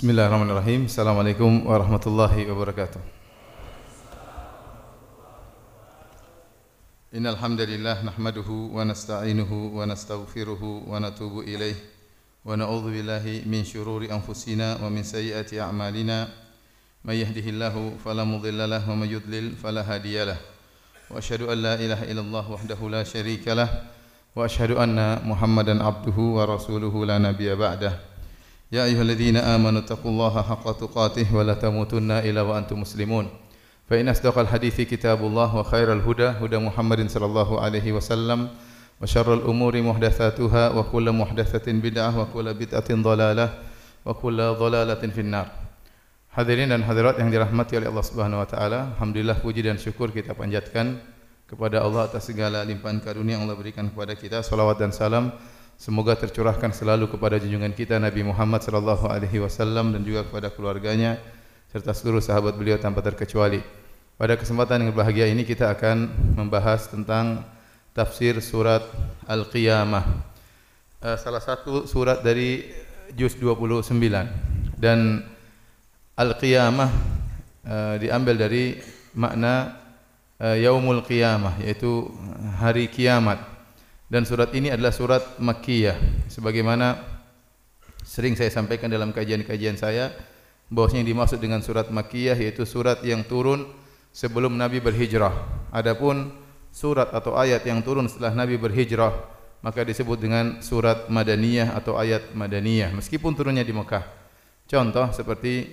Bismillahirrahmanirrahim. Assalamualaikum warahmatullahi wabarakatuh. Innal hamdalillah nahmaduhu wa nasta'inuhu wa nastaghfiruhu wa natubu ilaih wa na'udzu billahi min shururi anfusina wa min sayyiati a'malina may yahdihillahu fala mudilla lahu wa may yudlil fala hadiyalah wa asyhadu an la ilaha illallah wahdahu la syarika lah wa asyhadu anna muhammadan abduhu wa rasuluhu la nabiyya ba'dahu يا أيها الذين آمنوا اتقوا الله حق تقاته ولا تموتن إلا وأنتم مسلمون فإن أصدق الحديث كتاب الله وخير الهدى هدى محمد صلى الله عليه وسلم وشر الأمور محدثاتها وكل محدثة بدعة وكل بدعة ضلالة وكل ضلالة في النار Hadirin dan hadirat yang dirahmati oleh Allah Subhanahu wa taala, alhamdulillah puji dan syukur kita panjatkan kepada Allah atas segala limpahan karunia yang Allah berikan kepada kita. Salawat dan salam Semoga tercurahkan selalu kepada junjungan kita Nabi Muhammad sallallahu alaihi wasallam dan juga kepada keluarganya serta seluruh sahabat beliau tanpa terkecuali. Pada kesempatan yang berbahagia ini kita akan membahas tentang tafsir surat Al-Qiyamah. Uh, salah satu surat dari juz 29 dan Al-Qiyamah uh, diambil dari makna uh, yaumul qiyamah yaitu hari kiamat dan surat ini adalah surat Makkiyah. Sebagaimana sering saya sampaikan dalam kajian-kajian saya bahwasanya yang dimaksud dengan surat Makkiyah yaitu surat yang turun sebelum Nabi berhijrah. Adapun surat atau ayat yang turun setelah Nabi berhijrah maka disebut dengan surat Madaniyah atau ayat Madaniyah meskipun turunnya di Mekah. Contoh seperti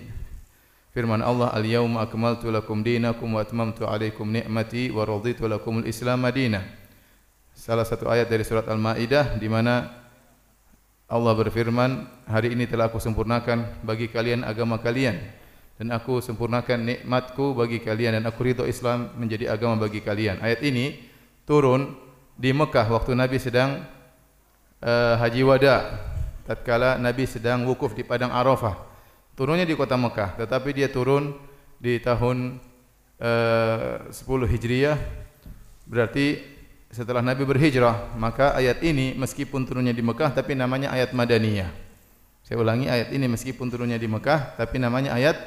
firman Allah al-yauma akmaltu lakum dinakum wa atmamtu alaikum ni'mati wa raditu lakumul islam madinah salah satu ayat dari surat Al-Maidah di mana Allah berfirman, "Hari ini telah aku sempurnakan bagi kalian agama kalian dan aku sempurnakan nikmatku bagi kalian dan aku ridho Islam menjadi agama bagi kalian." Ayat ini turun di Mekah waktu Nabi sedang uh, haji wada tatkala Nabi sedang wukuf di padang Arafah. Turunnya di kota Mekah, tetapi dia turun di tahun uh, 10 Hijriah berarti setelah Nabi berhijrah, maka ayat ini meskipun turunnya di Mekah tapi namanya ayat Madaniyah. Saya ulangi ayat ini meskipun turunnya di Mekah tapi namanya ayat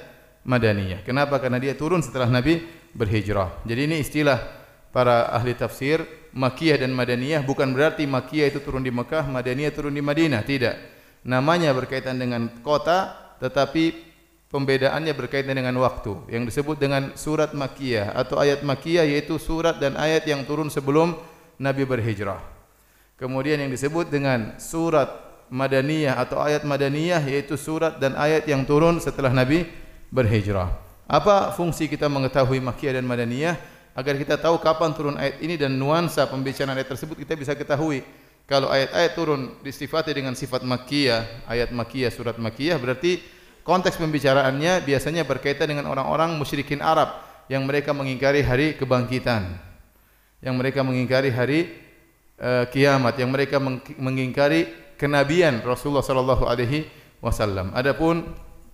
Madaniyah. Kenapa? Karena dia turun setelah Nabi berhijrah. Jadi ini istilah para ahli tafsir Makkiyah dan Madaniyah bukan berarti Makkiyah itu turun di Mekah, Madaniyah turun di Madinah, tidak. Namanya berkaitan dengan kota tetapi pembedaannya berkaitan dengan waktu yang disebut dengan surat Makkiyah atau ayat Makkiyah yaitu surat dan ayat yang turun sebelum Nabi berhijrah. Kemudian yang disebut dengan surat Madaniyah atau ayat Madaniyah yaitu surat dan ayat yang turun setelah Nabi berhijrah. Apa fungsi kita mengetahui Makkiyah dan Madaniyah agar kita tahu kapan turun ayat ini dan nuansa pembicaraan ayat tersebut kita bisa ketahui. Kalau ayat-ayat turun disifati dengan sifat Makkiyah, ayat Makkiyah, surat Makkiyah berarti konteks pembicaraannya biasanya berkaitan dengan orang-orang musyrikin Arab yang mereka mengingkari hari kebangkitan yang mereka mengingkari hari uh, kiamat yang mereka mengingkari kenabian Rasulullah sallallahu alaihi wasallam adapun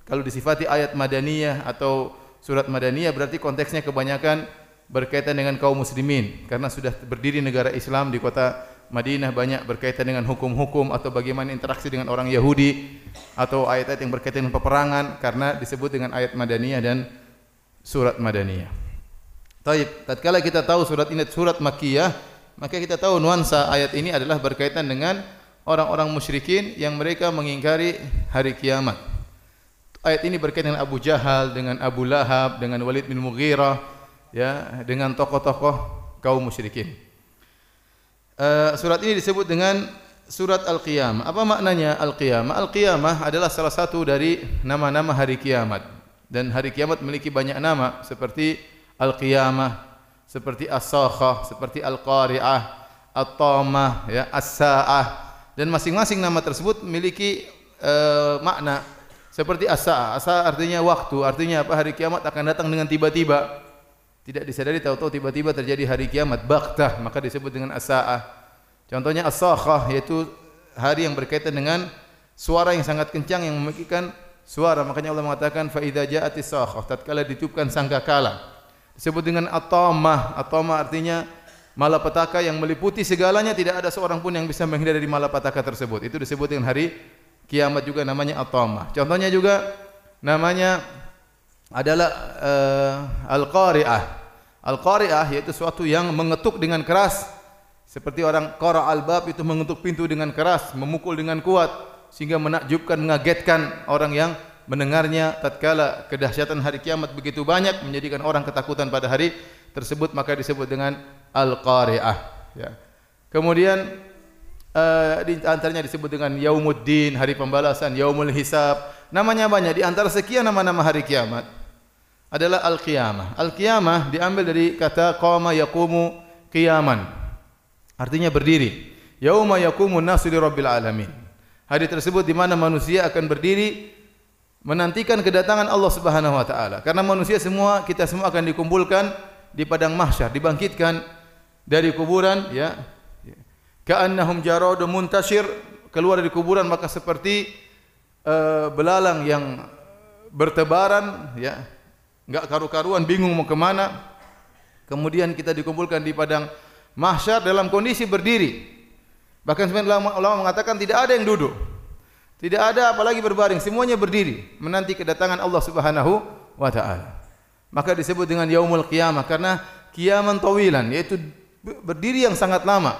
kalau disifati ayat madaniyah atau surat madaniyah berarti konteksnya kebanyakan berkaitan dengan kaum muslimin karena sudah berdiri negara Islam di kota Madinah banyak berkaitan dengan hukum-hukum atau bagaimana interaksi dengan orang Yahudi atau ayat-ayat yang berkaitan dengan peperangan karena disebut dengan ayat Madaniyah dan surat Madaniyah. Taib, tatkala kita tahu surat ini surat Makkiyah, maka kita tahu nuansa ayat ini adalah berkaitan dengan orang-orang musyrikin yang mereka mengingkari hari kiamat. Ayat ini berkaitan dengan Abu Jahal, dengan Abu Lahab, dengan Walid bin Mughirah, ya, dengan tokoh-tokoh kaum musyrikin. Uh, surat ini disebut dengan surat Al-Qiyamah. Apa maknanya Al-Qiyamah? Al-Qiyamah adalah salah satu dari nama-nama hari kiamat. Dan hari kiamat memiliki banyak nama seperti Al-Qiyamah, seperti As-Sakhah, seperti Al-Qari'ah, At-Tamah, ya, As-Sa'ah. Dan masing-masing nama tersebut memiliki uh, makna seperti As-Sa'ah. As-Sa'ah artinya waktu, artinya apa? Hari kiamat akan datang dengan tiba-tiba tidak disadari tahu-tahu tiba-tiba terjadi hari kiamat baktah maka disebut dengan as-saah contohnya as-sakhah yaitu hari yang berkaitan dengan suara yang sangat kencang yang memiliki suara makanya Allah mengatakan fa idza ja'atis sakhah tatkala ditiupkan sangkakala disebut dengan at-tamah at-tamah artinya malapetaka yang meliputi segalanya. Tidak ada seorang pun yang bisa menghindari dari malapetaka tersebut. Itu disebut dengan hari kiamat juga namanya at-tamah contohnya juga namanya adalah uh, al-qari'ah. Al-qari'ah yaitu sesuatu yang mengetuk dengan keras. Seperti orang qara al-bab itu mengetuk pintu dengan keras, memukul dengan kuat sehingga menakjubkan, mengagetkan orang yang mendengarnya tatkala kedahsyatan hari kiamat begitu banyak menjadikan orang ketakutan pada hari tersebut maka disebut dengan al-qari'ah ya. Kemudian uh, di antaranya disebut dengan yaumuddin, hari pembalasan, yaumul hisab. Namanya banyak di antara sekian nama-nama hari kiamat adalah al-qiyamah. Al-qiyamah diambil dari kata qama yaqumu qiyaman. Artinya berdiri. Yauma yaqumun nasu li rabbil alamin. Hari tersebut di mana manusia akan berdiri menantikan kedatangan Allah Subhanahu wa taala. Karena manusia semua kita semua akan dikumpulkan di padang mahsyar, dibangkitkan dari kuburan ya. Ka'annahum jaradun muntashir keluar dari kuburan maka seperti uh, belalang yang bertebaran ya enggak karu-karuan bingung mau ke mana kemudian kita dikumpulkan di padang mahsyar dalam kondisi berdiri bahkan sebenarnya ulama, mengatakan tidak ada yang duduk tidak ada apalagi berbaring semuanya berdiri menanti kedatangan Allah Subhanahu wa taala. Maka disebut dengan yaumul qiyamah karena kiaman tawilan yaitu berdiri yang sangat lama.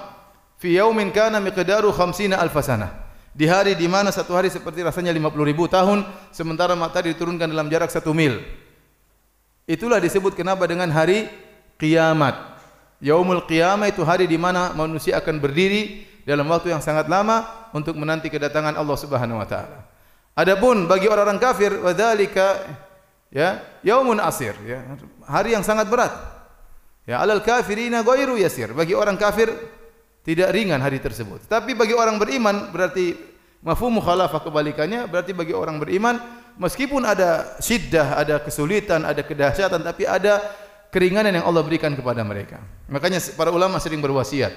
Fi yaumin kana miqdaru 50 alf sanah. Di hari di mana satu hari seperti rasanya 50 ribu tahun sementara matahari diturunkan dalam jarak satu mil. Itulah disebut kenapa dengan hari kiamat. Yaumul qiyamah itu hari di mana manusia akan berdiri dalam waktu yang sangat lama untuk menanti kedatangan Allah Subhanahu wa taala. Adapun bagi orang-orang kafir wadzalika ya yaumun asir ya hari yang sangat berat. Ya alal kafirina ghairu yasir. Bagi orang kafir tidak ringan hari tersebut. Tapi bagi orang beriman berarti mafhum mukhalafah kebalikannya berarti bagi orang beriman meskipun ada syiddah, ada kesulitan, ada kedahsyatan, tapi ada keringanan yang Allah berikan kepada mereka. Makanya para ulama sering berwasiat,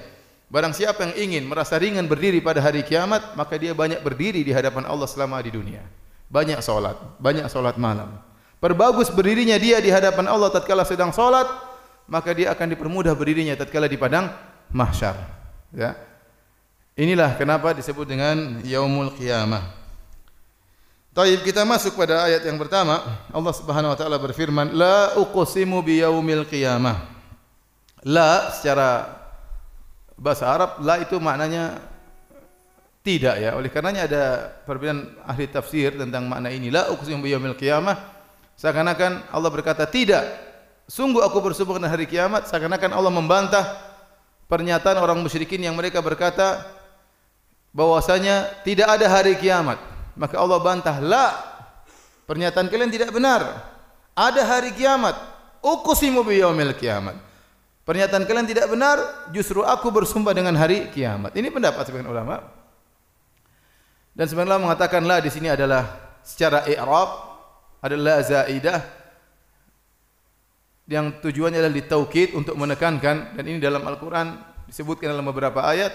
barang siapa yang ingin merasa ringan berdiri pada hari kiamat, maka dia banyak berdiri di hadapan Allah selama di dunia. Banyak solat, banyak solat malam. Perbagus berdirinya dia di hadapan Allah tatkala sedang solat, maka dia akan dipermudah berdirinya tatkala di padang mahsyar. Ya. Inilah kenapa disebut dengan yaumul qiyamah. Taib kita masuk pada ayat yang pertama. Allah Subhanahu wa taala berfirman, "La uqsimu biyaumil qiyamah." La secara bahasa Arab la itu maknanya tidak ya. Oleh karenanya ada perbedaan ahli tafsir tentang makna ini. La uqsimu biyaumil qiyamah. Seakan-akan Allah berkata tidak. Sungguh aku bersumpah dengan hari kiamat. Seakan-akan Allah membantah pernyataan orang musyrikin yang mereka berkata bahwasanya tidak ada hari kiamat. Maka Allah bantah la. Pernyataan kalian tidak benar. Ada hari kiamat. Uqsimu bi yaumil kiamat pernyataan kalian tidak benar justru aku bersumpah dengan hari kiamat ini pendapat sebagian ulama dan sebenarnya mengatakan la di sini adalah secara i'rab adalah zaidah yang tujuannya adalah ditaukid untuk menekankan dan ini dalam Al-Qur'an disebutkan dalam beberapa ayat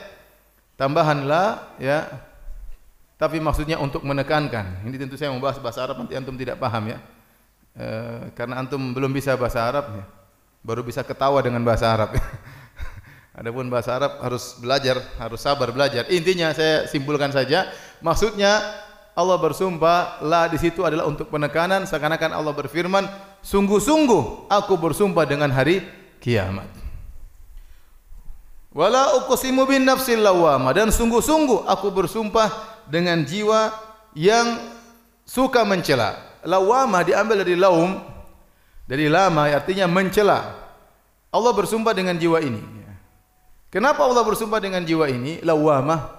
tambahan la ya tapi maksudnya untuk menekankan. Ini tentu saya membahas bahasa Arab nanti antum tidak paham ya. E, karena antum belum bisa bahasa Arab ya. Baru bisa ketawa dengan bahasa Arab. Adapun bahasa Arab harus belajar, harus sabar belajar. Intinya saya simpulkan saja, maksudnya Allah bersumpah la di situ adalah untuk penekanan seakan-akan Allah berfirman, sungguh-sungguh aku bersumpah dengan hari kiamat. Wala uqsimu bin nafsil lawama dan sungguh-sungguh aku bersumpah dengan jiwa yang suka mencela. Lawama diambil dari laum, dari lama artinya mencela. Allah bersumpah dengan jiwa ini. Kenapa Allah bersumpah dengan jiwa ini? Lawama,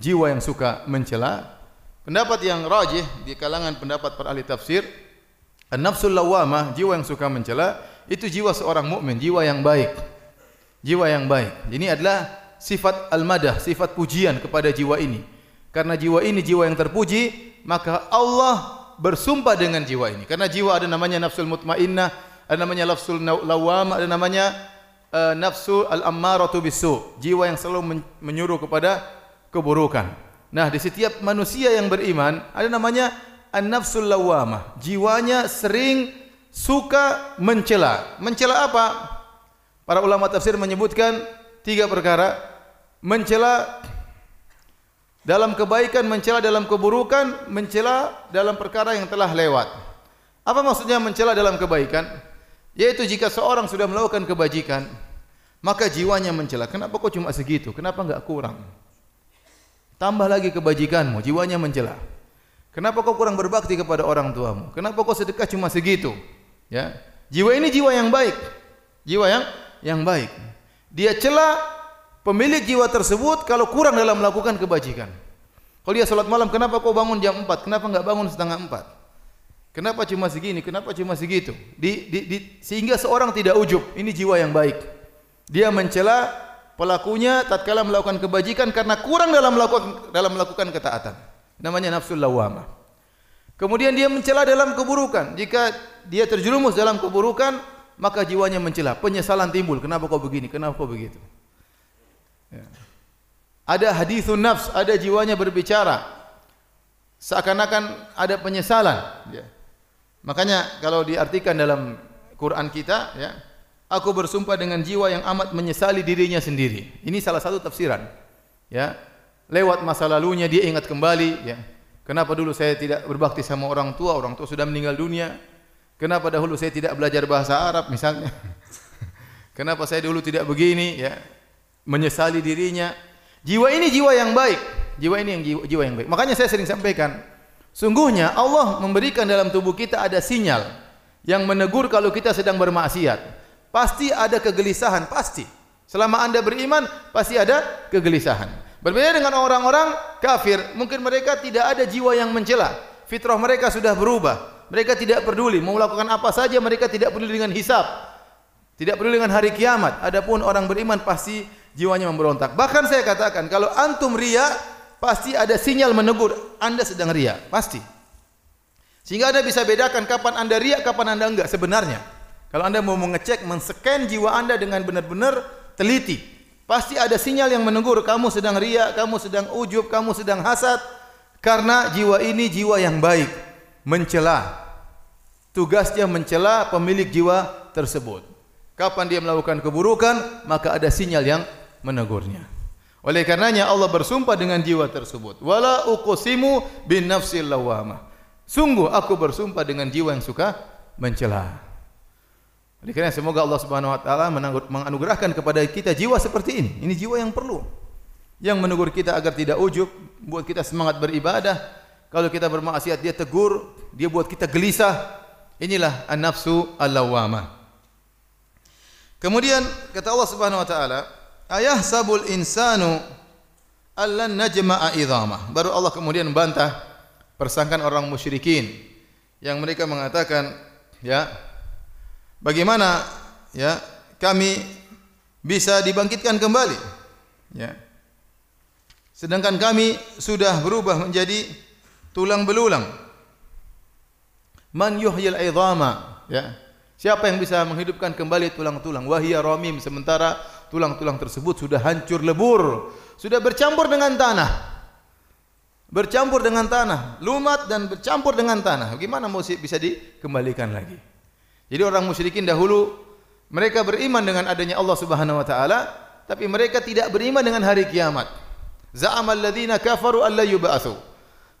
jiwa yang suka mencela. Pendapat yang rajih di kalangan pendapat para ahli tafsir, an-nafsul lawama, jiwa yang suka mencela, itu jiwa seorang mukmin, jiwa yang baik. Jiwa yang baik. Ini adalah sifat al-madah, sifat pujian kepada jiwa ini. Karena jiwa ini jiwa yang terpuji, maka Allah bersumpah dengan jiwa ini. Karena jiwa ada namanya nafsul mutmainnah, ada namanya nafsul lawam, ada namanya uh, nafsu al-ammaratu bisu, jiwa yang selalu menyuruh kepada keburukan. Nah, di setiap manusia yang beriman ada namanya an-nafsul lawamah. Jiwanya sering suka mencela. Mencela apa? Para ulama tafsir menyebutkan tiga perkara. Mencela dalam kebaikan, mencela dalam keburukan, mencela dalam perkara yang telah lewat. Apa maksudnya mencela dalam kebaikan? Yaitu jika seorang sudah melakukan kebajikan, maka jiwanya mencela. Kenapa kau cuma segitu? Kenapa enggak kurang? Tambah lagi kebajikanmu, jiwanya mencela. Kenapa kau kurang berbakti kepada orang tuamu? Kenapa kau sedekah cuma segitu? Ya. Jiwa ini jiwa yang baik. Jiwa yang yang baik. Dia cela pemilik jiwa tersebut kalau kurang dalam melakukan kebajikan. Kalau dia salat malam, kenapa kau bangun jam 4? Kenapa enggak bangun setengah 4? Kenapa cuma segini? Kenapa cuma segitu? Di, di, di, sehingga seorang tidak ujub. Ini jiwa yang baik. Dia mencela pelakunya tatkala melakukan kebajikan karena kurang dalam melakukan dalam melakukan ketaatan. Namanya nafsul lawamah. Kemudian dia mencela dalam keburukan. Jika dia terjerumus dalam keburukan, maka jiwanya mencela. Penyesalan timbul. Kenapa kau begini? Kenapa kau begitu? Ya. Ada hadithun nafs, ada jiwanya berbicara. Seakan-akan ada penyesalan. Ya. Makanya kalau diartikan dalam Quran kita, ya, Aku bersumpah dengan jiwa yang amat menyesali dirinya sendiri. Ini salah satu tafsiran. Ya. Lewat masa lalunya dia ingat kembali, ya. Kenapa dulu saya tidak berbakti sama orang tua? Orang tua sudah meninggal dunia. Kenapa dahulu saya tidak belajar bahasa Arab misalnya? Kenapa saya dulu tidak begini, ya? Menyesali dirinya. Jiwa ini jiwa yang baik. Jiwa ini yang jiwa, jiwa yang baik. Makanya saya sering sampaikan, sungguhnya Allah memberikan dalam tubuh kita ada sinyal yang menegur kalau kita sedang bermaksiat. Pasti ada kegelisahan, pasti. Selama anda beriman, pasti ada kegelisahan. Berbeda dengan orang-orang kafir, mungkin mereka tidak ada jiwa yang mencela. Fitrah mereka sudah berubah. Mereka tidak peduli, mau melakukan apa saja mereka tidak peduli dengan hisab. Tidak peduli dengan hari kiamat. Adapun orang beriman pasti jiwanya memberontak. Bahkan saya katakan, kalau antum ria, pasti ada sinyal menegur anda sedang ria. Pasti. Sehingga anda bisa bedakan kapan anda ria, kapan anda enggak sebenarnya. Kalau anda mau mengecek, menscan jiwa anda dengan benar-benar teliti, pasti ada sinyal yang menegur kamu sedang ria, kamu sedang ujub, kamu sedang hasad, karena jiwa ini jiwa yang baik, mencela. Tugasnya mencela pemilik jiwa tersebut. Kapan dia melakukan keburukan, maka ada sinyal yang menegurnya. Oleh karenanya Allah bersumpah dengan jiwa tersebut. Wala uqsimu bin nafsil lawamah. Sungguh aku bersumpah dengan jiwa yang suka mencela. Oleh kerana semoga Allah Subhanahu wa taala menganugerahkan kepada kita jiwa seperti ini. Ini jiwa yang perlu. Yang menegur kita agar tidak ujub, buat kita semangat beribadah. Kalau kita bermaksiat dia tegur, dia buat kita gelisah. Inilah an-nafsu al-lawwamah. Kemudian kata Allah Subhanahu wa taala, "Ayah sabul insanu allan najma'a idhamah." Baru Allah kemudian membantah persangkaan orang musyrikin yang mereka mengatakan, ya, bagaimana ya kami bisa dibangkitkan kembali ya. Sedangkan kami sudah berubah menjadi tulang belulang. Man yuhyil idhama ya. Siapa yang bisa menghidupkan kembali tulang-tulang? Wahia ramim sementara tulang-tulang tersebut sudah hancur lebur sudah bercampur dengan tanah bercampur dengan tanah lumat dan bercampur dengan tanah bagaimana mau bisa dikembalikan lagi jadi orang musyrikin dahulu mereka beriman dengan adanya Allah Subhanahu wa taala tapi mereka tidak beriman dengan hari kiamat. Za'amal ladzina kafaru alla yub'atsu.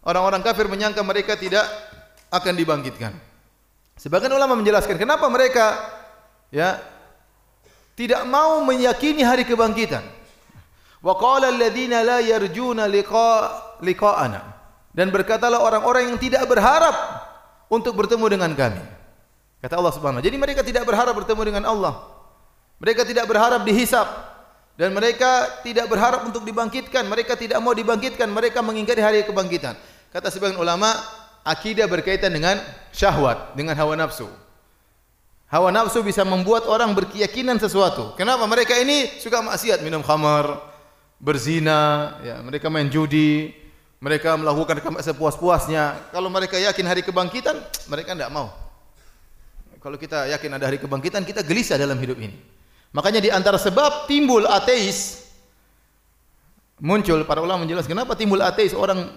Orang-orang kafir menyangka mereka tidak akan dibangkitkan. Sebagian ulama menjelaskan kenapa mereka ya tidak mau meyakini hari kebangkitan. Wa qala alladzina la yarjuna liqa liqa'ana. Dan berkatalah orang-orang yang tidak berharap untuk bertemu dengan kami. Kata Allah Subhanahu Jadi mereka tidak berharap bertemu dengan Allah. Mereka tidak berharap dihisap dan mereka tidak berharap untuk dibangkitkan. Mereka tidak mau dibangkitkan. Mereka mengingkari hari kebangkitan. Kata sebagian ulama, akidah berkaitan dengan syahwat, dengan hawa nafsu. Hawa nafsu bisa membuat orang berkeyakinan sesuatu. Kenapa? Mereka ini suka maksiat, minum khamar, berzina, ya, mereka main judi, mereka melakukan sepuas-puasnya. Kalau mereka yakin hari kebangkitan, mereka tidak mau kalau kita yakin ada hari kebangkitan, kita gelisah dalam hidup ini. Makanya di antara sebab timbul ateis, muncul para ulama menjelaskan kenapa timbul ateis orang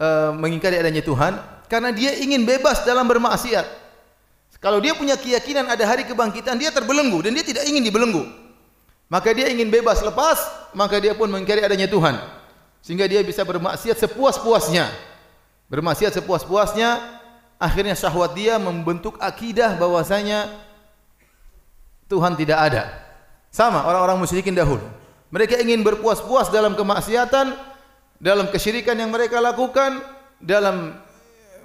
uh, mengingkari adanya Tuhan, karena dia ingin bebas dalam bermaksiat. Kalau dia punya keyakinan ada hari kebangkitan, dia terbelenggu dan dia tidak ingin dibelenggu. Maka dia ingin bebas lepas, maka dia pun mengingkari adanya Tuhan. sehingga dia bisa bermaksiat sepuas-puasnya. Bermaksiat sepuas-puasnya, akhirnya syahwat dia membentuk akidah bahwasanya Tuhan tidak ada. Sama orang-orang musyrikin dahulu. Mereka ingin berpuas-puas dalam kemaksiatan, dalam kesyirikan yang mereka lakukan, dalam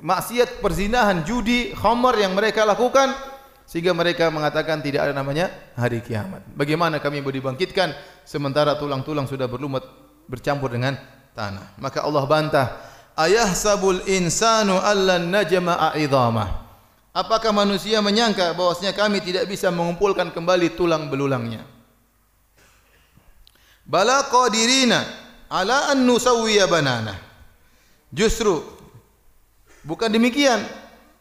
maksiat perzinahan, judi, khamar yang mereka lakukan sehingga mereka mengatakan tidak ada namanya hari kiamat. Bagaimana kami boleh dibangkitkan sementara tulang-tulang sudah berlumut bercampur dengan tanah. Maka Allah bantah, "Ayah sabul insanu allan najma a'idhamah." Apakah manusia menyangka bahwasanya kami tidak bisa mengumpulkan kembali tulang belulangnya? Bala qadirina ala an nusawwiya banana. Justru bukan demikian.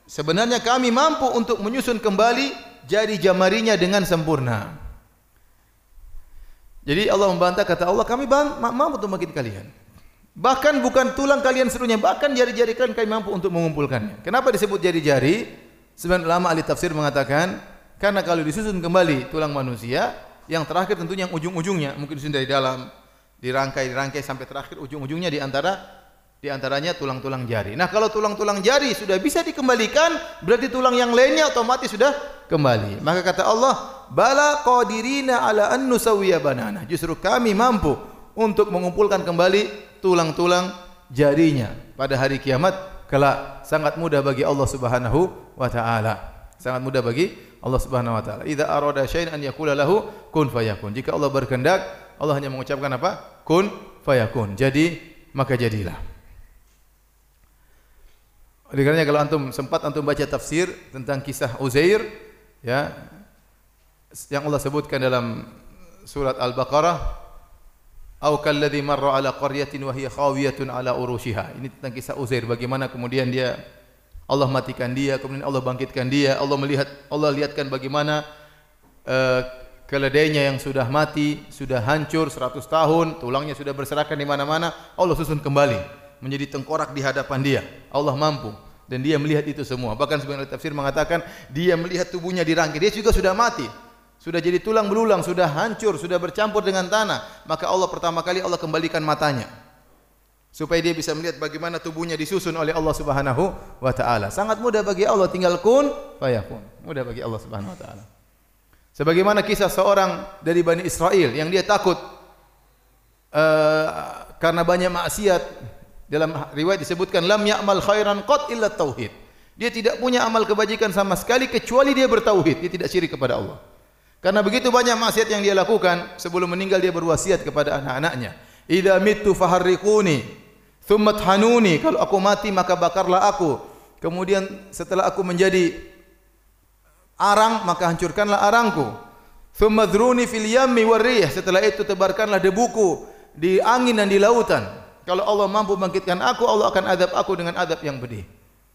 Sebenarnya kami mampu untuk menyusun kembali jari jamarinya dengan sempurna. Jadi Allah membantah kata Allah kami mampu untuk membangkit kalian. Bahkan bukan tulang kalian seluruhnya, bahkan jari-jari kalian kami mampu untuk mengumpulkannya. Kenapa disebut jari-jari? Sebenarnya ulama ahli tafsir mengatakan karena kalau disusun kembali tulang manusia, yang terakhir tentunya yang ujung-ujungnya mungkin disusun dari dalam, dirangkai dirangkai sampai terakhir ujung-ujungnya di antara di antaranya tulang-tulang jari. Nah, kalau tulang-tulang jari sudah bisa dikembalikan, berarti tulang yang lainnya otomatis sudah kembali. Maka kata Allah, "Bala qadirina ala an nusawwiya banana." Justru kami mampu untuk mengumpulkan kembali tulang-tulang jarinya pada hari kiamat kelak. Sangat mudah bagi Allah Subhanahu wa taala. Sangat mudah bagi Allah Subhanahu wa taala. Idza arada syai'an an yaqula lahu kun fayakun. Jika Allah berkehendak, Allah hanya mengucapkan apa? Kun fayakun. Jadi maka jadilah. Oleh kerana kalau antum sempat antum baca tafsir tentang kisah Uzair ya yang Allah sebutkan dalam surat Al-Baqarah au kalladhi marra ala qaryatin wa hiya khawiyatun ala urushiha. Ini tentang kisah Uzair bagaimana kemudian dia Allah matikan dia kemudian Allah bangkitkan dia Allah melihat Allah lihatkan bagaimana uh, keledainya yang sudah mati sudah hancur 100 tahun tulangnya sudah berserakan di mana-mana Allah susun kembali menjadi tengkorak di hadapan dia. Allah mampu dan dia melihat itu semua. Bahkan sebagian tafsir mengatakan dia melihat tubuhnya dirangkai. Dia juga sudah mati. Sudah jadi tulang belulang, sudah hancur, sudah bercampur dengan tanah. Maka Allah pertama kali Allah kembalikan matanya. Supaya dia bisa melihat bagaimana tubuhnya disusun oleh Allah Subhanahu wa taala. Sangat mudah bagi Allah tinggal kun fayakun. Mudah bagi Allah Subhanahu wa taala. Sebagaimana kisah seorang dari Bani Israel yang dia takut uh, karena banyak maksiat dalam riwayat disebutkan lam ya'mal khairan qat illa tauhid. Dia tidak punya amal kebajikan sama sekali kecuali dia bertauhid, dia tidak syirik kepada Allah. Karena begitu banyak maksiat yang dia lakukan, sebelum meninggal dia berwasiat kepada anak-anaknya, "Idza mittu faharriquni, thumma thanuni." Kalau aku mati maka bakarlah aku. Kemudian setelah aku menjadi arang maka hancurkanlah arangku. Thumma dhruni fil yammi warrih. Setelah itu tebarkanlah debuku di angin dan di lautan. Kalau Allah mampu bangkitkan aku, Allah akan adab aku dengan adab yang pedih.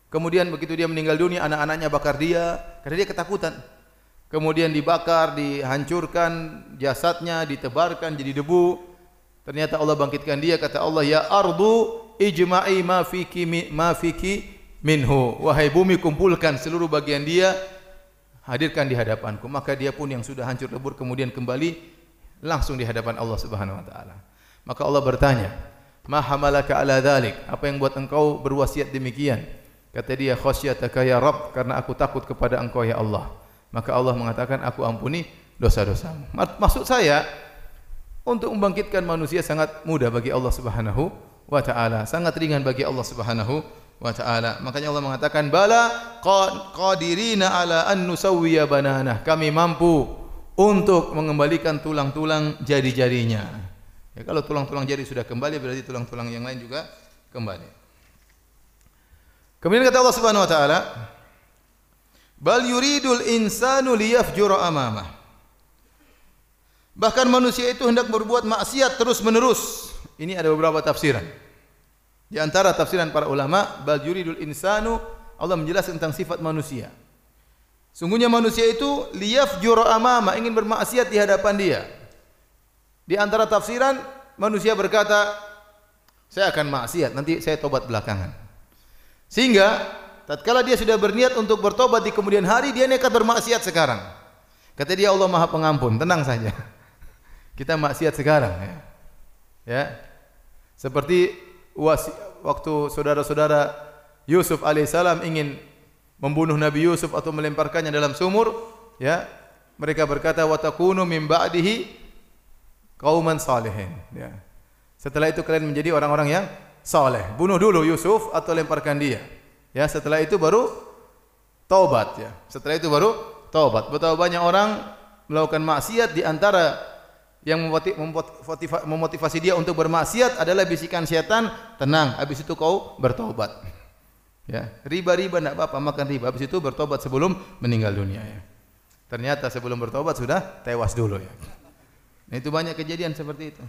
Kemudian begitu dia meninggal dunia, anak-anaknya bakar dia, karena dia ketakutan. Kemudian dibakar, dihancurkan, jasadnya ditebarkan jadi debu. Ternyata Allah bangkitkan dia, kata Allah, Ya ardu ijma'i ma fiki, ma fiki minhu. Wahai bumi kumpulkan seluruh bagian dia, hadirkan di hadapanku. Maka dia pun yang sudah hancur lebur kemudian kembali langsung di hadapan Allah Subhanahu wa taala. Maka Allah bertanya, Ma hamalaka ala dhalik? Apa yang buat engkau berwasiat demikian? Kata dia, khasyataka ya Rabb, karena aku takut kepada engkau ya Allah. Maka Allah mengatakan, aku ampuni dosa-dosamu. Maksud saya, untuk membangkitkan manusia sangat mudah bagi Allah Subhanahu wa taala, sangat ringan bagi Allah Subhanahu wa taala. Makanya Allah mengatakan, "Bala qadirina ala an nusawwiya banana." Kami mampu untuk mengembalikan tulang-tulang jari-jarinya. Ya, kalau tulang-tulang jari sudah kembali berarti tulang-tulang yang lain juga kembali. Kemudian kata Allah Subhanahu wa taala, "Bal yuridul insanu liyafjura amama." Bahkan manusia itu hendak berbuat maksiat terus-menerus. Ini ada beberapa tafsiran. Di antara tafsiran para ulama, "Bal yuridul insanu" Allah menjelaskan tentang sifat manusia. Sungguhnya manusia itu liyafjura amama, ingin bermaksiat di hadapan dia. Di antara tafsiran manusia berkata, saya akan maksiat, nanti saya tobat belakangan. Sehingga tatkala dia sudah berniat untuk bertobat di kemudian hari, dia nekat bermaksiat sekarang. Kata dia Allah Maha Pengampun, tenang saja. Kita maksiat sekarang ya. Ya. Seperti waktu saudara-saudara Yusuf alaihissalam ingin membunuh Nabi Yusuf atau melemparkannya dalam sumur, ya mereka berkata watakunu min ba'dihi kauman salihin. Ya. Setelah itu kalian menjadi orang-orang yang saleh. Bunuh dulu Yusuf atau lemparkan dia. Ya, setelah itu baru taubat ya. Setelah itu baru taubat. Betapa banyak orang melakukan maksiat di antara yang memotivasi dia untuk bermaksiat adalah bisikan setan, tenang, habis itu kau bertobat. Ya, riba-riba tidak apa-apa, makan riba. Habis itu bertobat sebelum meninggal dunia. Ya. Ternyata sebelum bertobat sudah tewas dulu. Ya. Nah, itu banyak kejadian seperti itu.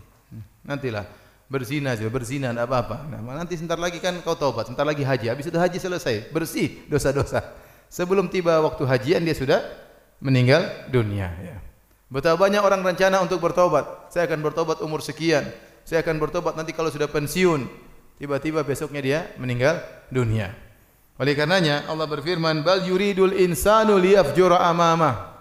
Nantilah berzina juga, berzina tidak apa-apa. Nah, nanti sebentar lagi kan kau tobat, sebentar lagi haji. Habis itu haji selesai, bersih dosa-dosa. Sebelum tiba waktu hajian dia sudah meninggal dunia. Ya. Betapa banyak orang rencana untuk bertobat. Saya akan bertobat umur sekian. Saya akan bertobat nanti kalau sudah pensiun. Tiba-tiba besoknya dia meninggal dunia. Oleh karenanya Allah berfirman bal yuridul insanu liyafjura amama.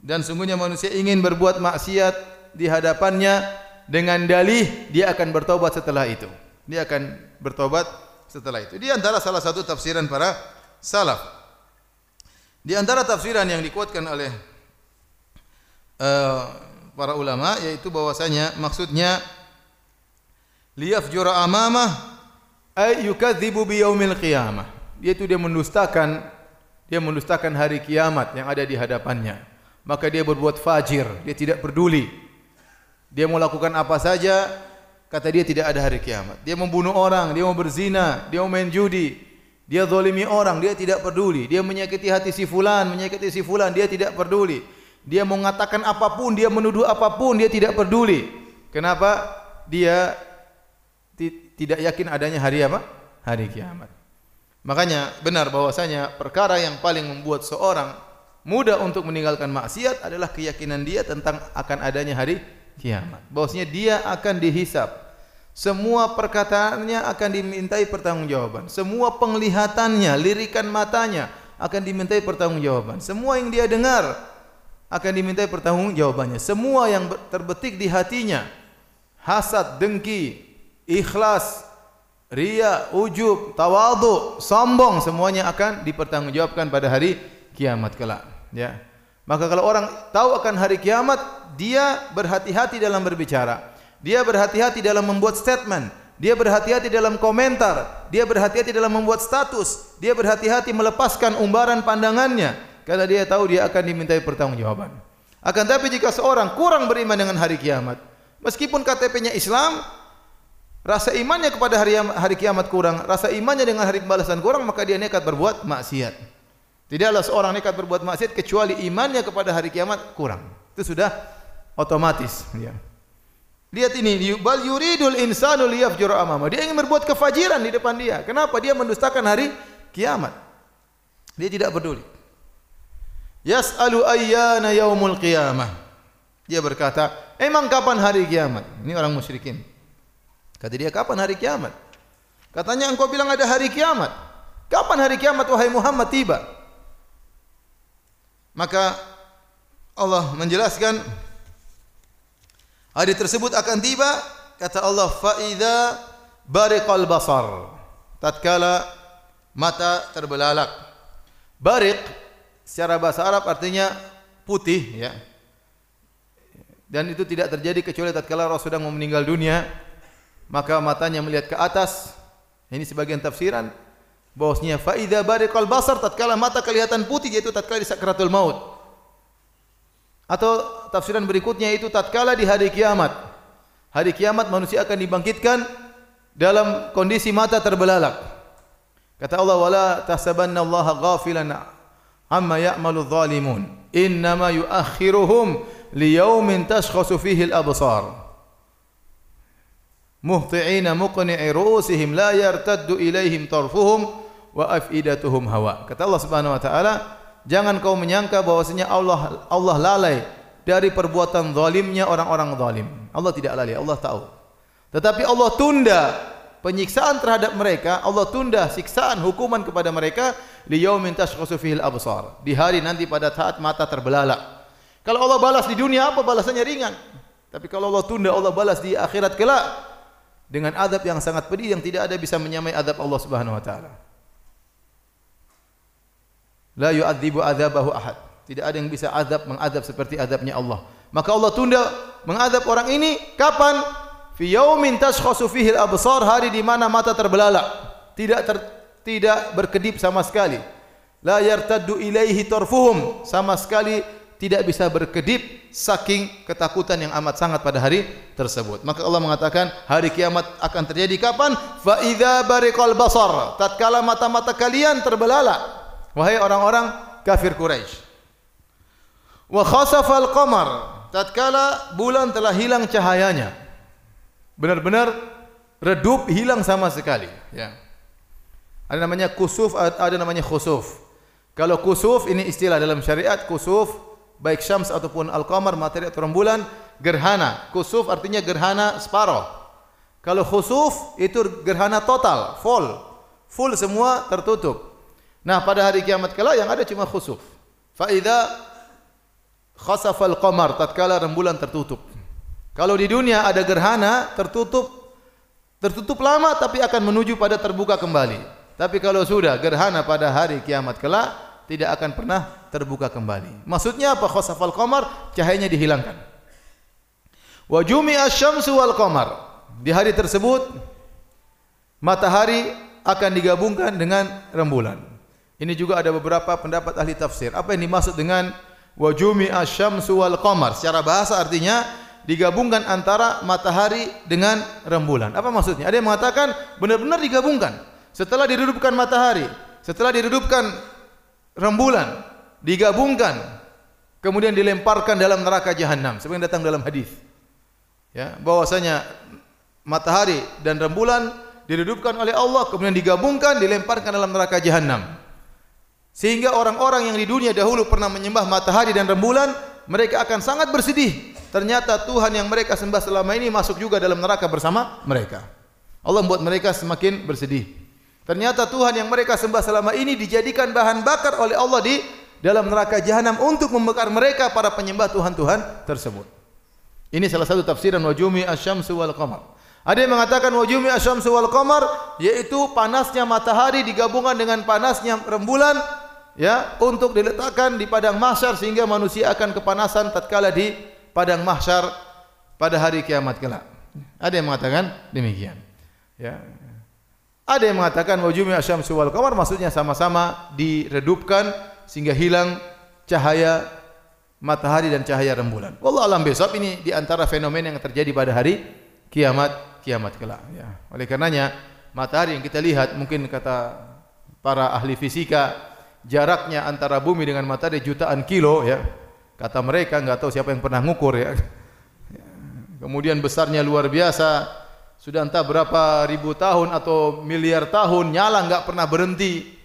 Dan sungguhnya manusia ingin berbuat maksiat di hadapannya dengan dalih dia akan bertobat setelah itu. Dia akan bertobat setelah itu. Di antara salah satu tafsiran para salaf. Di antara tafsiran yang dikuatkan oleh uh, para ulama yaitu bahwasanya maksudnya liyafjura amamah ay yukadzibu bi yaumil qiyamah yaitu dia mendustakan dia mendustakan hari kiamat yang ada di hadapannya maka dia berbuat fajir. Dia tidak peduli. Dia mau lakukan apa saja kata dia tidak ada hari kiamat. Dia membunuh orang dia mau berzina dia mau main judi. Dia zalimi orang dia tidak peduli. Dia menyakiti hati si fulan menyakiti si fulan dia tidak peduli. Dia mengatakan apapun dia menuduh apapun dia tidak peduli. Kenapa? Dia tidak yakin adanya hari apa? Hari kiamat. Makanya benar bahwasanya perkara yang paling membuat seorang mudah untuk meninggalkan maksiat adalah keyakinan dia tentang akan adanya hari kiamat. Bahwasanya dia akan dihisap. Semua perkataannya akan dimintai pertanggungjawaban. Semua penglihatannya, lirikan matanya akan dimintai pertanggungjawaban. Semua yang dia dengar akan dimintai pertanggungjawabannya. Semua yang terbetik di hatinya, hasad, dengki, ikhlas, ria, ujub, tawadhu, sombong semuanya akan dipertanggungjawabkan pada hari kiamat kelak. Ya. Maka kalau orang tahu akan hari kiamat, dia berhati-hati dalam berbicara. Dia berhati-hati dalam membuat statement. Dia berhati-hati dalam komentar. Dia berhati-hati dalam membuat status. Dia berhati-hati melepaskan umbaran pandangannya. Karena dia tahu dia akan dimintai pertanggungjawaban. Akan tapi jika seorang kurang beriman dengan hari kiamat. Meskipun KTP-nya Islam, rasa imannya kepada hari hari kiamat kurang, rasa imannya dengan hari pembalasan kurang, maka dia nekat berbuat maksiat. Tidaklah seorang nekat berbuat maksiat kecuali imannya kepada hari kiamat kurang. Itu sudah otomatis. Ya. Lihat ini, bal yuridul insanu liyafjur amama. Dia ingin berbuat kefajiran di depan dia. Kenapa? Dia mendustakan hari kiamat. Dia tidak peduli. Yas'alu ayyana yaumul qiyamah. Dia berkata, emang kapan hari kiamat? Ini orang musyrikin. Kata dia, kapan hari kiamat? Katanya engkau bilang ada hari kiamat. Kapan hari kiamat wahai Muhammad tiba? Maka Allah menjelaskan hari tersebut akan tiba kata Allah fa idza bariqal basar. Tatkala mata terbelalak. Bariq secara bahasa Arab artinya putih ya. Dan itu tidak terjadi kecuali tatkala Rasul sedang meninggal dunia maka matanya melihat ke atas. Ini sebagian tafsiran bahwasanya fa idza bariqal basar tatkala mata kelihatan putih yaitu tatkala di sakratul maut. Atau tafsiran berikutnya itu tatkala di hari kiamat. Hari kiamat manusia akan dibangkitkan dalam kondisi mata terbelalak. Kata Allah wala tahsabanna Allah ghafilan amma ya'malu dhalimun innama yuakhiruhum liyaumin tashkhasu fihi al-absar. Muhti'ina muqni'i ru'usihim la yartaddu ilaihim tarfuhum wa afidatuhum hawa. Kata Allah Subhanahu wa taala, jangan kau menyangka bahwasanya Allah Allah lalai dari perbuatan zalimnya orang-orang zalim. Allah tidak lalai, Allah tahu. Tetapi Allah tunda penyiksaan terhadap mereka, Allah tunda siksaan hukuman kepada mereka li yaumin tashkhasu fihi al-absar. Di hari nanti pada saat mata terbelalak. Kalau Allah balas di dunia apa balasannya ringan. Tapi kalau Allah tunda Allah balas di akhirat kelak dengan adab yang sangat pedih yang tidak ada bisa menyamai adab Allah Subhanahu wa taala. La yu'adzibu adzabahu ahad. Tidak ada yang bisa azab mengadab seperti azabnya Allah. Maka Allah tunda mengadab orang ini kapan? Fi yaumin tashkhasu fihi al-absar, hari di mana mata terbelalak. Tidak ter, tidak berkedip sama sekali. La yartaddu ilaihi tarfuhum, sama sekali tidak bisa berkedip saking ketakutan yang amat sangat pada hari tersebut. Maka Allah mengatakan hari kiamat akan terjadi kapan? Fa idza bariqal basar, tatkala mata-mata kalian terbelalak. Wahai orang-orang kafir Quraisy. Wa khasafal qamar, tatkala bulan telah hilang cahayanya. Benar-benar redup hilang sama sekali, ya. Ada namanya kusuf, ada namanya khusuf. Kalau kusuf ini istilah dalam syariat kusuf baik syams ataupun al-qamar materi atau rembulan gerhana kusuf artinya gerhana separuh kalau khusuf itu gerhana total full full semua tertutup nah pada hari kiamat kelak yang ada cuma khusuf fa idza khasafa al-qamar tatkala rembulan tertutup kalau di dunia ada gerhana tertutup tertutup lama tapi akan menuju pada terbuka kembali tapi kalau sudah gerhana pada hari kiamat kelak tidak akan pernah terbuka kembali. Maksudnya apa? Khosafal qamar cahayanya dihilangkan. Wa jumi'a syamsu wal qamar. Di hari tersebut matahari akan digabungkan dengan rembulan. Ini juga ada beberapa pendapat ahli tafsir. Apa yang dimaksud dengan wa jumi'a syamsu wal qamar? Secara bahasa artinya digabungkan antara matahari dengan rembulan. Apa maksudnya? Ada yang mengatakan benar-benar digabungkan. Setelah diredupkan matahari, setelah diredupkan rembulan digabungkan kemudian dilemparkan dalam neraka jahanam seperti yang datang dalam hadis ya bahwasanya matahari dan rembulan diredupkan oleh Allah kemudian digabungkan dilemparkan dalam neraka jahanam sehingga orang-orang yang di dunia dahulu pernah menyembah matahari dan rembulan mereka akan sangat bersedih ternyata Tuhan yang mereka sembah selama ini masuk juga dalam neraka bersama mereka Allah membuat mereka semakin bersedih Ternyata Tuhan yang mereka sembah selama ini dijadikan bahan bakar oleh Allah di dalam neraka jahanam untuk membakar mereka para penyembah Tuhan-Tuhan tersebut. Ini salah satu tafsiran wajumi asyamsu wal qamar. Ada yang mengatakan wajumi asyamsu wal qamar yaitu panasnya matahari digabungkan dengan panasnya rembulan ya untuk diletakkan di padang mahsyar sehingga manusia akan kepanasan tatkala di padang mahsyar pada hari kiamat kelak. Ada yang mengatakan demikian. Ya, ada yang mengatakan wajumi asyamsu wal qamar maksudnya sama-sama diredupkan sehingga hilang cahaya matahari dan cahaya rembulan. Wallah alam besok ini di antara fenomena yang terjadi pada hari kiamat kiamat kelak. Ya. Oleh karenanya matahari yang kita lihat mungkin kata para ahli fisika jaraknya antara bumi dengan matahari jutaan kilo ya. Kata mereka enggak tahu siapa yang pernah ngukur ya. Kemudian besarnya luar biasa sudah entah berapa ribu tahun atau miliar tahun nyala enggak pernah berhenti.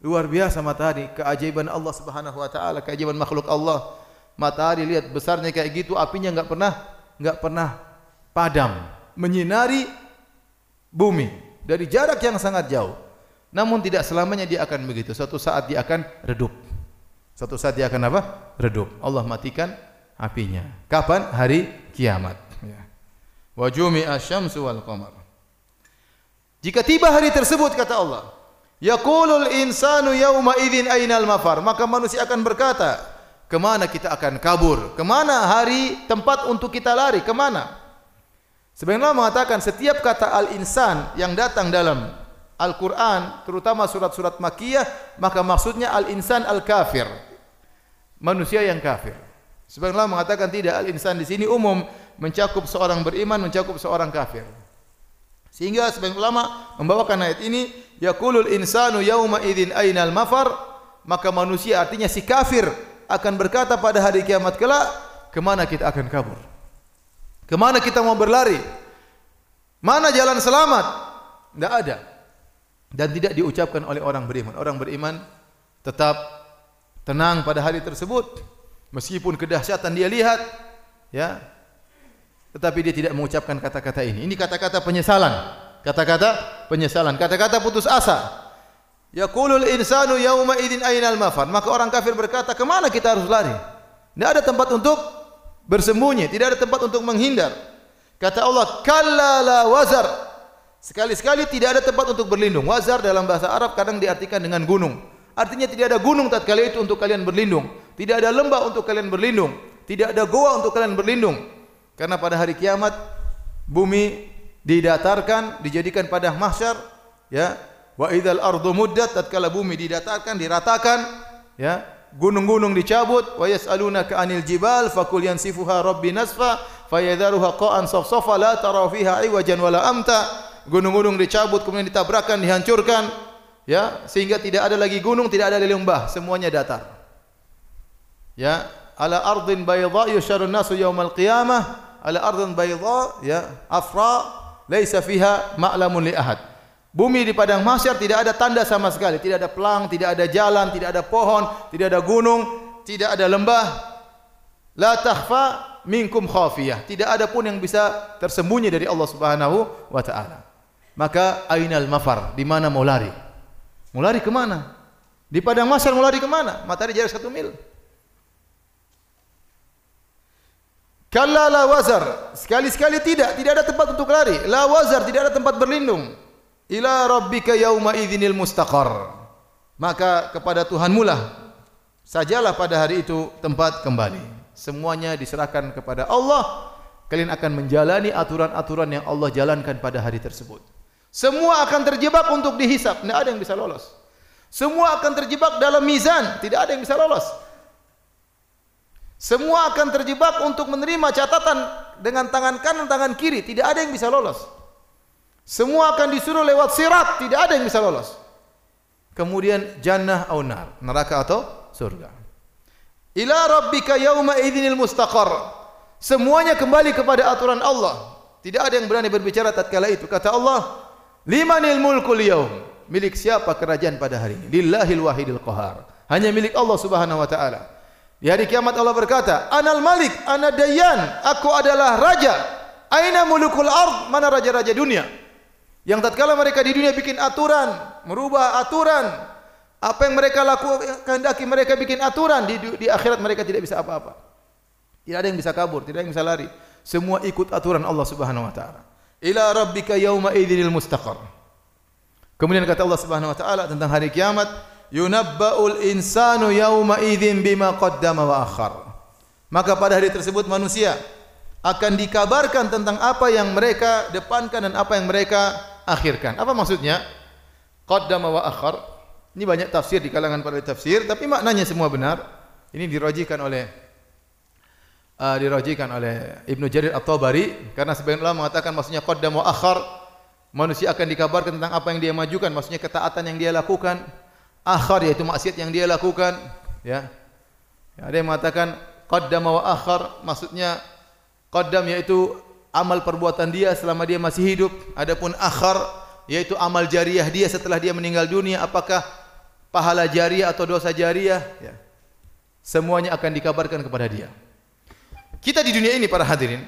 Luar biasa matahari, keajaiban Allah Subhanahu wa taala, keajaiban makhluk Allah. Matahari lihat besarnya kayak gitu, apinya enggak pernah enggak pernah padam, menyinari bumi dari jarak yang sangat jauh. Namun tidak selamanya dia akan begitu. Suatu saat dia akan redup. Suatu saat dia akan apa? Redup. Allah matikan apinya. Kapan? Hari kiamat wa jumi'a syamsu wal qamar. Jika tiba hari tersebut kata Allah, yaqulul insanu yauma idzin ainal mafar, maka manusia akan berkata, kemana kita akan kabur? Kemana hari tempat untuk kita lari? Kemana? Sebenarnya mengatakan setiap kata al-insan yang datang dalam Al-Quran, terutama surat-surat makiyah, maka maksudnya al-insan al-kafir. Manusia yang kafir. Sebenarnya mengatakan tidak al-insan di sini umum mencakup seorang beriman, mencakup seorang kafir. Sehingga sebagian ulama membawakan ayat ini, yaqulul insanu yauma idzin ainal mafar, maka manusia artinya si kafir akan berkata pada hari kiamat kelak, kemana kita akan kabur? Kemana kita mau berlari? Mana jalan selamat? Tidak ada. Dan tidak diucapkan oleh orang beriman. Orang beriman tetap tenang pada hari tersebut. Meskipun kedahsyatan dia lihat, ya, tetapi dia tidak mengucapkan kata-kata ini. Ini kata-kata penyesalan. Kata-kata penyesalan. Kata-kata putus asa. Yaqulul insanu yauma idzin ainal mafar. Maka orang kafir berkata, "Ke mana kita harus lari?" Tidak ada tempat untuk bersembunyi, tidak ada tempat untuk menghindar. Kata Allah, "Kalla la wazar." Sekali-sekali tidak ada tempat untuk berlindung. Wazar dalam bahasa Arab kadang diartikan dengan gunung. Artinya tidak ada gunung tatkala itu untuk kalian berlindung. Tidak ada lembah untuk kalian berlindung. Tidak ada goa untuk kalian berlindung. Karena pada hari kiamat bumi didatarkan, dijadikan padang mahsyar, ya. Wa idzal ardu muddat tatkala bumi didatarkan, diratakan, ya. Gunung-gunung dicabut, wa yas'alunaka 'anil jibal faqul yansifuha rabbi nasfa fayadharuha qa'an safsafa la tara fiha 'iwajan wala amta gunung-gunung dicabut kemudian ditabrakan dihancurkan ya sehingga tidak ada lagi gunung tidak ada lagi lembah semuanya datar. Ya ala ardin bayda yusharun nasu yaumal qiyamah ala ardin bayda ya afra laisa fiha ma'lamun li ahad. Bumi di padang mahsyar tidak ada tanda sama sekali. Tidak ada pelang tidak ada jalan tidak ada pohon tidak ada gunung tidak ada lembah. La takhfa minkum khafiyah. Tidak ada pun yang bisa tersembunyi dari Allah Subhanahu wa taala maka ainal mafar di mana mau lari? Mau lari ke mana? Di padang mahsyar mau lari ke mana? Matahari jarak satu mil. Kalla la wazar. Sekali-sekali tidak. Tidak ada tempat untuk lari. La wazar tidak ada tempat berlindung. Ila rabbika yauma idzinil mustaqar. Maka kepada Tuhanmu lah sajalah pada hari itu tempat kembali. Semuanya diserahkan kepada Allah. Kalian akan menjalani aturan-aturan yang Allah jalankan pada hari tersebut semua akan terjebak untuk dihisap, tidak ada yang bisa lolos. Semua akan terjebak dalam mizan, tidak ada yang bisa lolos. Semua akan terjebak untuk menerima catatan dengan tangan kanan tangan kiri, tidak ada yang bisa lolos. Semua akan disuruh lewat sirat, tidak ada yang bisa lolos. Kemudian jannah atau nar, neraka atau surga. Ila rabbika yauma idzinil mustaqar. Semuanya kembali kepada aturan Allah. Tidak ada yang berani berbicara tatkala itu. Kata Allah, Limanil mulkul yaum? Milik siapa kerajaan pada hari ini? Lillahil wahidil qahar. Hanya milik Allah Subhanahu wa taala. Di hari kiamat Allah berkata, "Anal Malik, ana Dayyan, aku adalah raja." Aina mulukul ard? Mana raja-raja dunia? Yang tatkala mereka di dunia bikin aturan, merubah aturan, apa yang mereka lakukan kehendaki mereka bikin aturan di di akhirat mereka tidak bisa apa-apa. Tidak ada yang bisa kabur, tidak ada yang bisa lari. Semua ikut aturan Allah Subhanahu wa taala ila rabbika yauma idzinil mustaqar. Kemudian kata Allah Subhanahu wa taala tentang hari kiamat, yunabba'ul insanu yauma idzin bima qaddama wa akhar. Maka pada hari tersebut manusia akan dikabarkan tentang apa yang mereka depankan dan apa yang mereka akhirkan. Apa maksudnya? Qaddama wa akhar. Ini banyak tafsir di kalangan para tafsir, tapi maknanya semua benar. Ini dirajikan oleh uh, dirajikan oleh Ibnu Jarir At-Tabari karena sebagian ulama mengatakan maksudnya qaddam wa akhar manusia akan dikabarkan tentang apa yang dia majukan maksudnya ketaatan yang dia lakukan akhar yaitu maksiat yang dia lakukan ya, ya ada yang mengatakan qaddam wa akhar maksudnya qaddam yaitu amal perbuatan dia selama dia masih hidup adapun akhar yaitu amal jariah dia setelah dia meninggal dunia apakah pahala jariah atau dosa jariah ya. Semuanya akan dikabarkan kepada dia kita di dunia ini para hadirin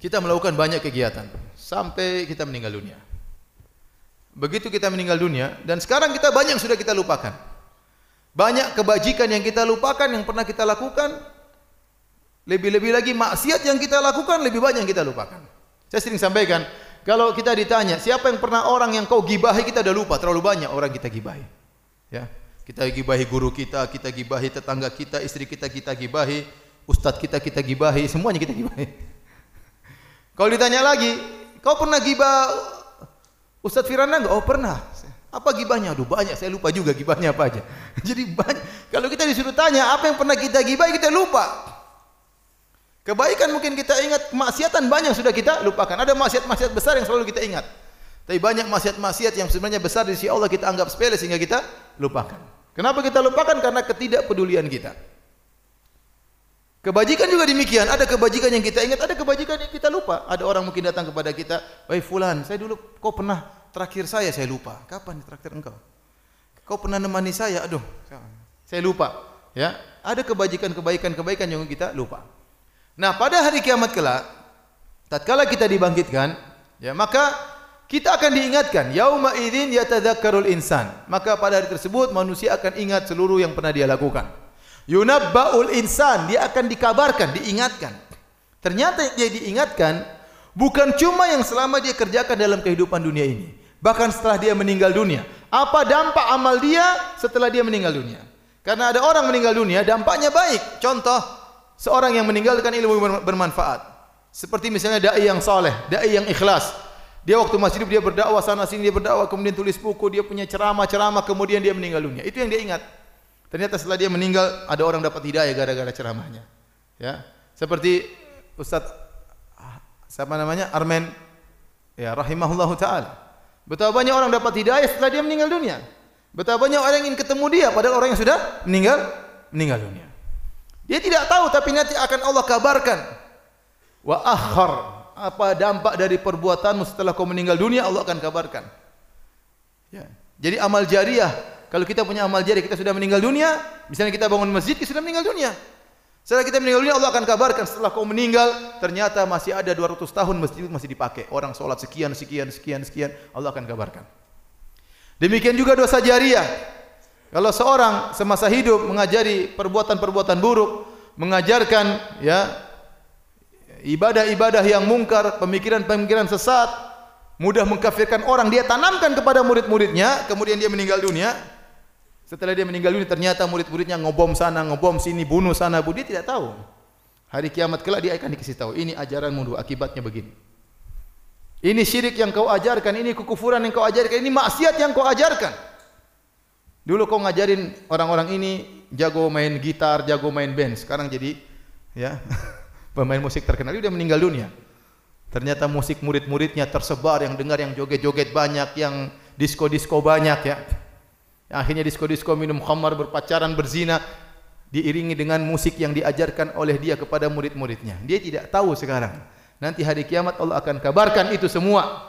kita melakukan banyak kegiatan sampai kita meninggal dunia. Begitu kita meninggal dunia dan sekarang kita banyak sudah kita lupakan. Banyak kebajikan yang kita lupakan yang pernah kita lakukan lebih-lebih lagi maksiat yang kita lakukan lebih banyak yang kita lupakan. Saya sering sampaikan kalau kita ditanya siapa yang pernah orang yang kau gibahi kita dah lupa terlalu banyak orang kita gibahi. Ya. Kita gibahi guru kita, kita gibahi tetangga kita, istri kita kita gibahi, ustaz kita kita gibahi, semuanya kita gibahi. Kalau ditanya lagi, kau pernah gibah Ustaz Firana enggak? Oh pernah. Apa gibahnya? Aduh banyak, saya lupa juga gibahnya apa aja. Jadi banyak. Kalau kita disuruh tanya apa yang pernah kita gibah, kita lupa. Kebaikan mungkin kita ingat, kemaksiatan banyak sudah kita lupakan. Ada maksiat-maksiat besar yang selalu kita ingat. Tapi banyak maksiat-maksiat yang sebenarnya besar di sisi Allah kita anggap sepele sehingga kita lupakan. Kenapa kita lupakan? Karena ketidakpedulian kita. Kebajikan juga demikian. Ada kebajikan yang kita ingat, ada kebajikan yang kita lupa. Ada orang mungkin datang kepada kita, "Wahai fulan, saya dulu kau pernah terakhir saya saya lupa. Kapan terakhir engkau? Kau pernah nemani saya? Aduh, saya lupa." Ya, ada kebajikan kebaikan kebaikan yang kita lupa. Nah, pada hari kiamat kelak, tatkala kita dibangkitkan, ya, maka kita akan diingatkan, yauma idzin yatadzakkarul insan. Maka pada hari tersebut manusia akan ingat seluruh yang pernah dia lakukan yunabbaul insan dia akan dikabarkan diingatkan ternyata dia diingatkan Bukan cuma yang selama dia kerjakan dalam kehidupan dunia ini. Bahkan setelah dia meninggal dunia. Apa dampak amal dia setelah dia meninggal dunia? Karena ada orang meninggal dunia, dampaknya baik. Contoh, seorang yang meninggalkan ilmu bermanfaat. Seperti misalnya da'i yang soleh, da'i yang ikhlas. Dia waktu masih hidup dia berdakwah sana sini dia berdakwah kemudian tulis buku dia punya ceramah-ceramah kemudian dia meninggal dunia. Itu yang dia ingat. Ternyata setelah dia meninggal ada orang dapat hidayah gara-gara ceramahnya. Ya. Seperti Ustaz siapa namanya? Armen ya rahimahullahu taala. Betapa banyak orang dapat hidayah setelah dia meninggal dunia. Betapa banyak orang ingin ketemu dia padahal orang yang sudah meninggal meninggal dunia. Dia tidak tahu tapi nanti akan Allah kabarkan. Wa akhar apa dampak dari perbuatanmu setelah kau meninggal dunia Allah akan kabarkan. Ya. Jadi amal jariah, kalau kita punya amal jariah kita sudah meninggal dunia, misalnya kita bangun masjid kita sudah meninggal dunia. Setelah kita meninggal dunia Allah akan kabarkan setelah kau meninggal ternyata masih ada 200 tahun masjid masih dipakai. Orang solat sekian sekian sekian sekian Allah akan kabarkan. Demikian juga dosa jariah. Kalau seorang semasa hidup mengajari perbuatan-perbuatan buruk, mengajarkan ya ibadah-ibadah yang mungkar, pemikiran-pemikiran sesat, mudah mengkafirkan orang, dia tanamkan kepada murid-muridnya, kemudian dia meninggal dunia. Setelah dia meninggal dunia, ternyata murid-muridnya ngobom sana, ngobom sini, bunuh sana, bu, dia tidak tahu. Hari kiamat kelak dia akan dikasih tahu, ini ajaran mundur, akibatnya begini. Ini syirik yang kau ajarkan, ini kekufuran yang kau ajarkan, ini maksiat yang kau ajarkan. Dulu kau ngajarin orang-orang ini jago main gitar, jago main band, sekarang jadi ya pemain musik terkenal dia meninggal dunia. Ternyata musik murid-muridnya tersebar yang dengar yang joget-joget banyak, yang disko-disko banyak ya. Akhirnya disko-disko minum khamar, berpacaran, berzina diiringi dengan musik yang diajarkan oleh dia kepada murid-muridnya. Dia tidak tahu sekarang. Nanti hari kiamat Allah akan kabarkan itu semua.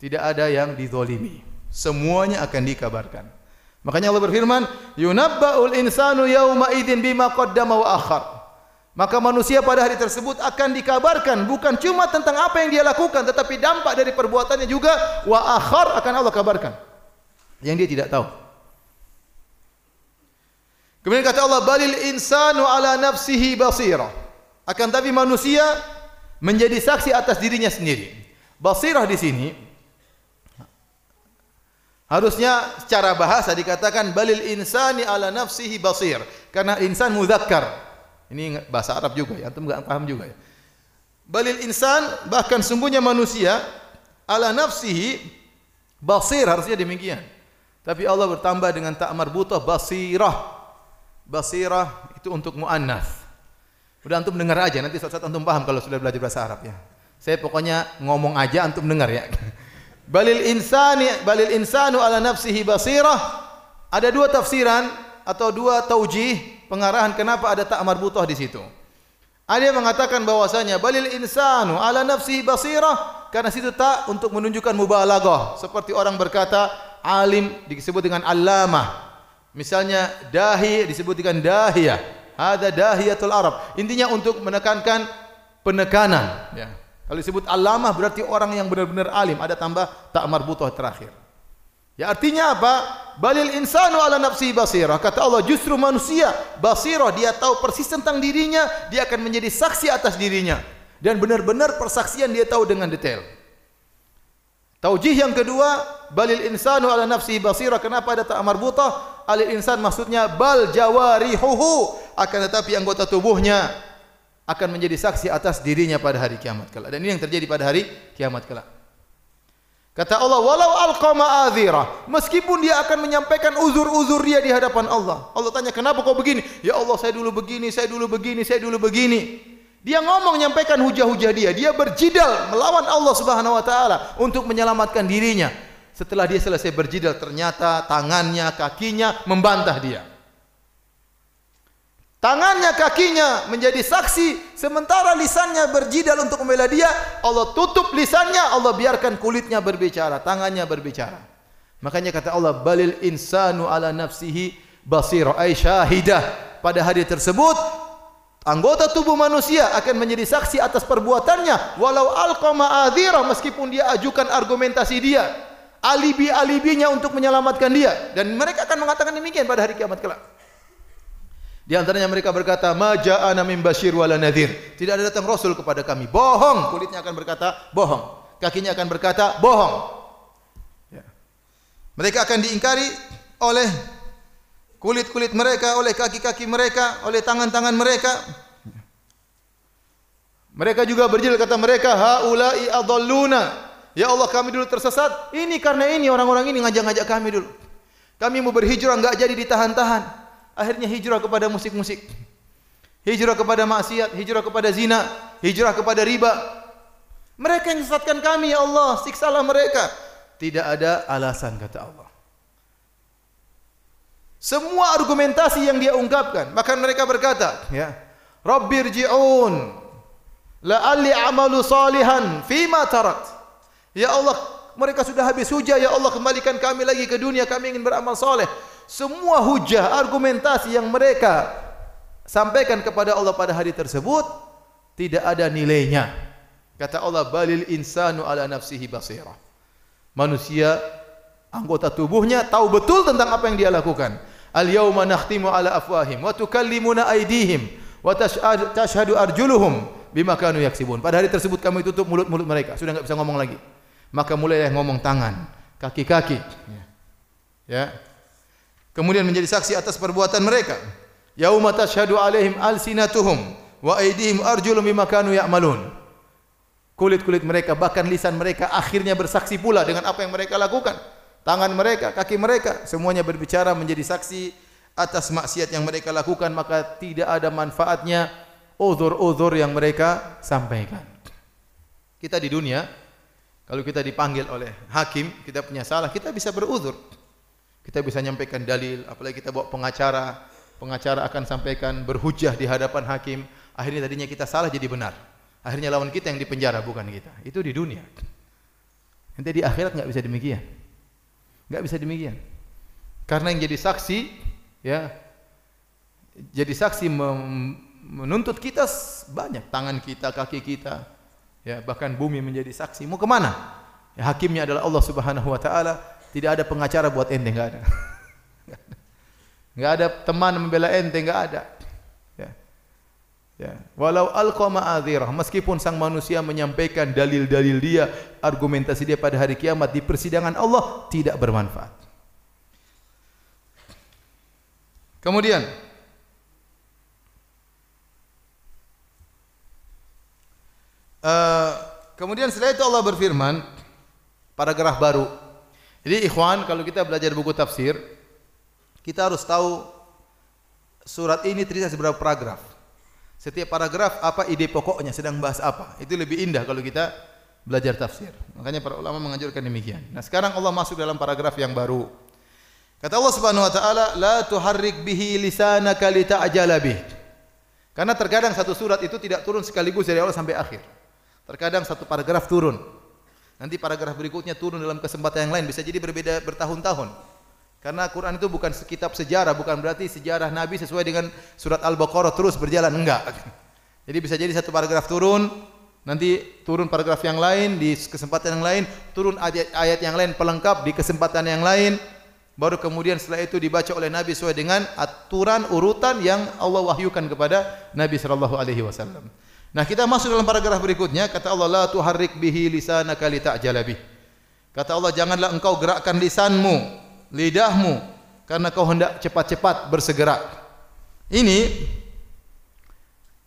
Tidak ada yang dizolimi. Semuanya akan dikabarkan. Makanya Allah berfirman, "Yunabba'ul insanu yawma idzin bima qaddama wa akhar." Maka manusia pada hari tersebut akan dikabarkan bukan cuma tentang apa yang dia lakukan tetapi dampak dari perbuatannya juga wa akhar akan Allah kabarkan. Yang dia tidak tahu. Kemudian kata Allah balil insanu ala nafsihi basira. Akan tapi manusia menjadi saksi atas dirinya sendiri. Basirah di sini harusnya secara bahasa dikatakan balil insani ala nafsihi basir karena insan muzakkar ini bahasa Arab juga ya, antum enggak paham juga ya. Balil insan bahkan sungguhnya manusia ala nafsihi basir harusnya demikian. Tapi Allah bertambah dengan tak marbutah basirah. Basirah itu untuk muannas. Sudah antum dengar aja nanti suatu saat antum paham kalau sudah belajar bahasa Arab ya. Saya pokoknya ngomong aja antum dengar ya. Balil insani balil insanu ala nafsihi basirah. Ada dua tafsiran atau dua taujih pengarahan kenapa ada tak marbutah di situ. Ada yang mengatakan bahwasanya balil insanu ala nafsi basirah karena situ tak untuk menunjukkan mubalaghah seperti orang berkata alim disebut dengan allamah. Misalnya dahi disebut dengan dahiyah. Ada dahiyatul Arab. Intinya untuk menekankan penekanan. Ya. Kalau disebut allamah berarti orang yang benar-benar alim. Ada tambah tak marbutah terakhir. Ya artinya apa? Balil insanu ala nafsi basirah. Kata Allah justru manusia basirah dia tahu persis tentang dirinya, dia akan menjadi saksi atas dirinya dan benar-benar persaksian dia tahu dengan detail. Taujih yang kedua, balil insanu ala nafsi basirah. Kenapa ada tak marbutah? Alil insan maksudnya bal jawarihuhu akan tetapi anggota tubuhnya akan menjadi saksi atas dirinya pada hari kiamat kelak. Dan ini yang terjadi pada hari kiamat kelak. Kata Allah, walau alqama adzira, meskipun dia akan menyampaikan uzur-uzur dia di hadapan Allah. Allah tanya, "Kenapa kau begini?" "Ya Allah, saya dulu begini, saya dulu begini, saya dulu begini." Dia ngomong menyampaikan hujah-hujah dia, dia berjidal melawan Allah Subhanahu wa taala untuk menyelamatkan dirinya. Setelah dia selesai berjidal, ternyata tangannya, kakinya membantah dia. Tangannya, kakinya menjadi saksi sementara lisannya berjidal untuk membela dia. Allah tutup lisannya, Allah biarkan kulitnya berbicara, tangannya berbicara. Makanya kata Allah, balil insanu ala nafsihi basira ay syahidah. Pada hari tersebut anggota tubuh manusia akan menjadi saksi atas perbuatannya walau alqama meskipun dia ajukan argumentasi dia alibi-alibinya untuk menyelamatkan dia dan mereka akan mengatakan demikian pada hari kiamat kelak. Di antaranya mereka berkata, "Ma ja'ana min basyir wala nadhir." Tidak ada datang rasul kepada kami. Bohong. Kulitnya akan berkata, bohong. Kakinya akan berkata, bohong. Ya. Mereka akan diingkari oleh kulit-kulit mereka, oleh kaki-kaki mereka, oleh tangan-tangan mereka. Mereka juga berjil kata mereka, "Haula'i adalluna." Ya Allah, kami dulu tersesat. Ini karena ini orang-orang ini ngajak-ngajak kami dulu. Kami mau berhijrah enggak jadi ditahan-tahan akhirnya hijrah kepada musik-musik. Hijrah kepada maksiat, hijrah kepada zina, hijrah kepada riba. Mereka yang sesatkan kami ya Allah, siksalah mereka. Tidak ada alasan kata Allah. Semua argumentasi yang dia ungkapkan, maka mereka berkata, ya, Rabbirji'un la'alli amalu salihan fima tarat. Ya Allah, mereka sudah habis hujah, ya Allah kembalikan kami lagi ke dunia, kami ingin beramal soleh semua hujah argumentasi yang mereka sampaikan kepada Allah pada hari tersebut tidak ada nilainya. Kata Allah balil insanu ala nafsihi basira. Manusia anggota tubuhnya tahu betul tentang apa yang dia lakukan. Al yauma nakhtimu ala afwahim wa tukallimuna aydihim wa tashhadu arjuluhum bima kanu yaksibun. Pada hari tersebut kami tutup mulut-mulut mereka, sudah enggak bisa ngomong lagi. Maka mulailah ngomong tangan, kaki-kaki. Ya. ya. kemudian menjadi saksi atas perbuatan mereka. Yauma tashhadu alaihim alsinatuhum wa aydihim arjulum bima kanu ya'malun. Kulit-kulit mereka bahkan lisan mereka akhirnya bersaksi pula dengan apa yang mereka lakukan. Tangan mereka, kaki mereka semuanya berbicara menjadi saksi atas maksiat yang mereka lakukan maka tidak ada manfaatnya uzur-uzur yang mereka sampaikan. Kita di dunia kalau kita dipanggil oleh hakim, kita punya salah, kita bisa beruzur kita bisa menyampaikan dalil, apalagi kita bawa pengacara, pengacara akan sampaikan berhujah di hadapan hakim, akhirnya tadinya kita salah jadi benar. Akhirnya lawan kita yang dipenjara bukan kita. Itu di dunia. Nanti di akhirat enggak bisa demikian. Enggak bisa demikian. Karena yang jadi saksi ya jadi saksi menuntut kita banyak tangan kita, kaki kita, ya bahkan bumi menjadi saksi. Mau ke mana? Ya, hakimnya adalah Allah Subhanahu wa taala. Tidak ada pengacara buat ente, enggak ada. Enggak ada teman membela ente, enggak ada. Ya. Walau alqa ma'adhirah, meskipun sang manusia menyampaikan dalil-dalil dia, argumentasi dia pada hari kiamat di persidangan Allah tidak bermanfaat. Kemudian uh, kemudian setelah itu Allah berfirman paragraf baru jadi ikhwan kalau kita belajar buku tafsir kita harus tahu surat ini terisi beberapa paragraf. Setiap paragraf apa ide pokoknya sedang bahas apa. Itu lebih indah kalau kita belajar tafsir. Makanya para ulama menganjurkan demikian. Nah, sekarang Allah masuk dalam paragraf yang baru. Kata Allah Subhanahu wa taala, "La tuharrik bihi lisanaka lita'jala bih." Karena terkadang satu surat itu tidak turun sekaligus dari awal sampai akhir. Terkadang satu paragraf turun. Nanti paragraf berikutnya turun dalam kesempatan yang lain bisa jadi berbeda bertahun-tahun. Karena Quran itu bukan kitab sejarah, bukan berarti sejarah Nabi sesuai dengan surat Al-Baqarah terus berjalan enggak. Jadi bisa jadi satu paragraf turun, nanti turun paragraf yang lain di kesempatan yang lain, turun ayat-ayat yang lain pelengkap di kesempatan yang lain, baru kemudian setelah itu dibaca oleh Nabi sesuai dengan aturan urutan yang Allah wahyukan kepada Nabi sallallahu alaihi wasallam. Nah kita masuk dalam paragraf berikutnya kata Allah la tuharrik bihi lisanaka li ta'jala bih. Kata Allah janganlah engkau gerakkan lisanmu, lidahmu karena kau hendak cepat-cepat bersegera. Ini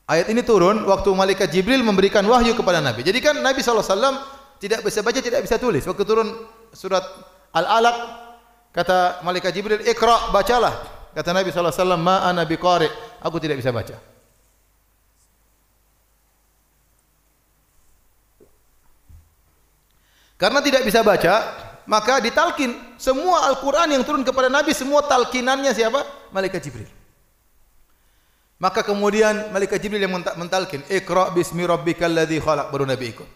ayat ini turun waktu malaikat Jibril memberikan wahyu kepada Nabi. Jadi kan Nabi SAW tidak bisa baca, tidak bisa tulis. Waktu turun surat Al-Alaq kata malaikat Jibril, "Iqra, bacalah." Kata Nabi SAW, "Ma ana biqari." Aku tidak bisa baca. Karena tidak bisa baca, maka ditalkin semua Al-Quran yang turun kepada Nabi, semua talkinannya siapa? Malaikat Jibril. Maka kemudian Malaikat Jibril yang mentalkin, Iqra bismi rabbikal ladhi khalaq, baru Nabi ikut.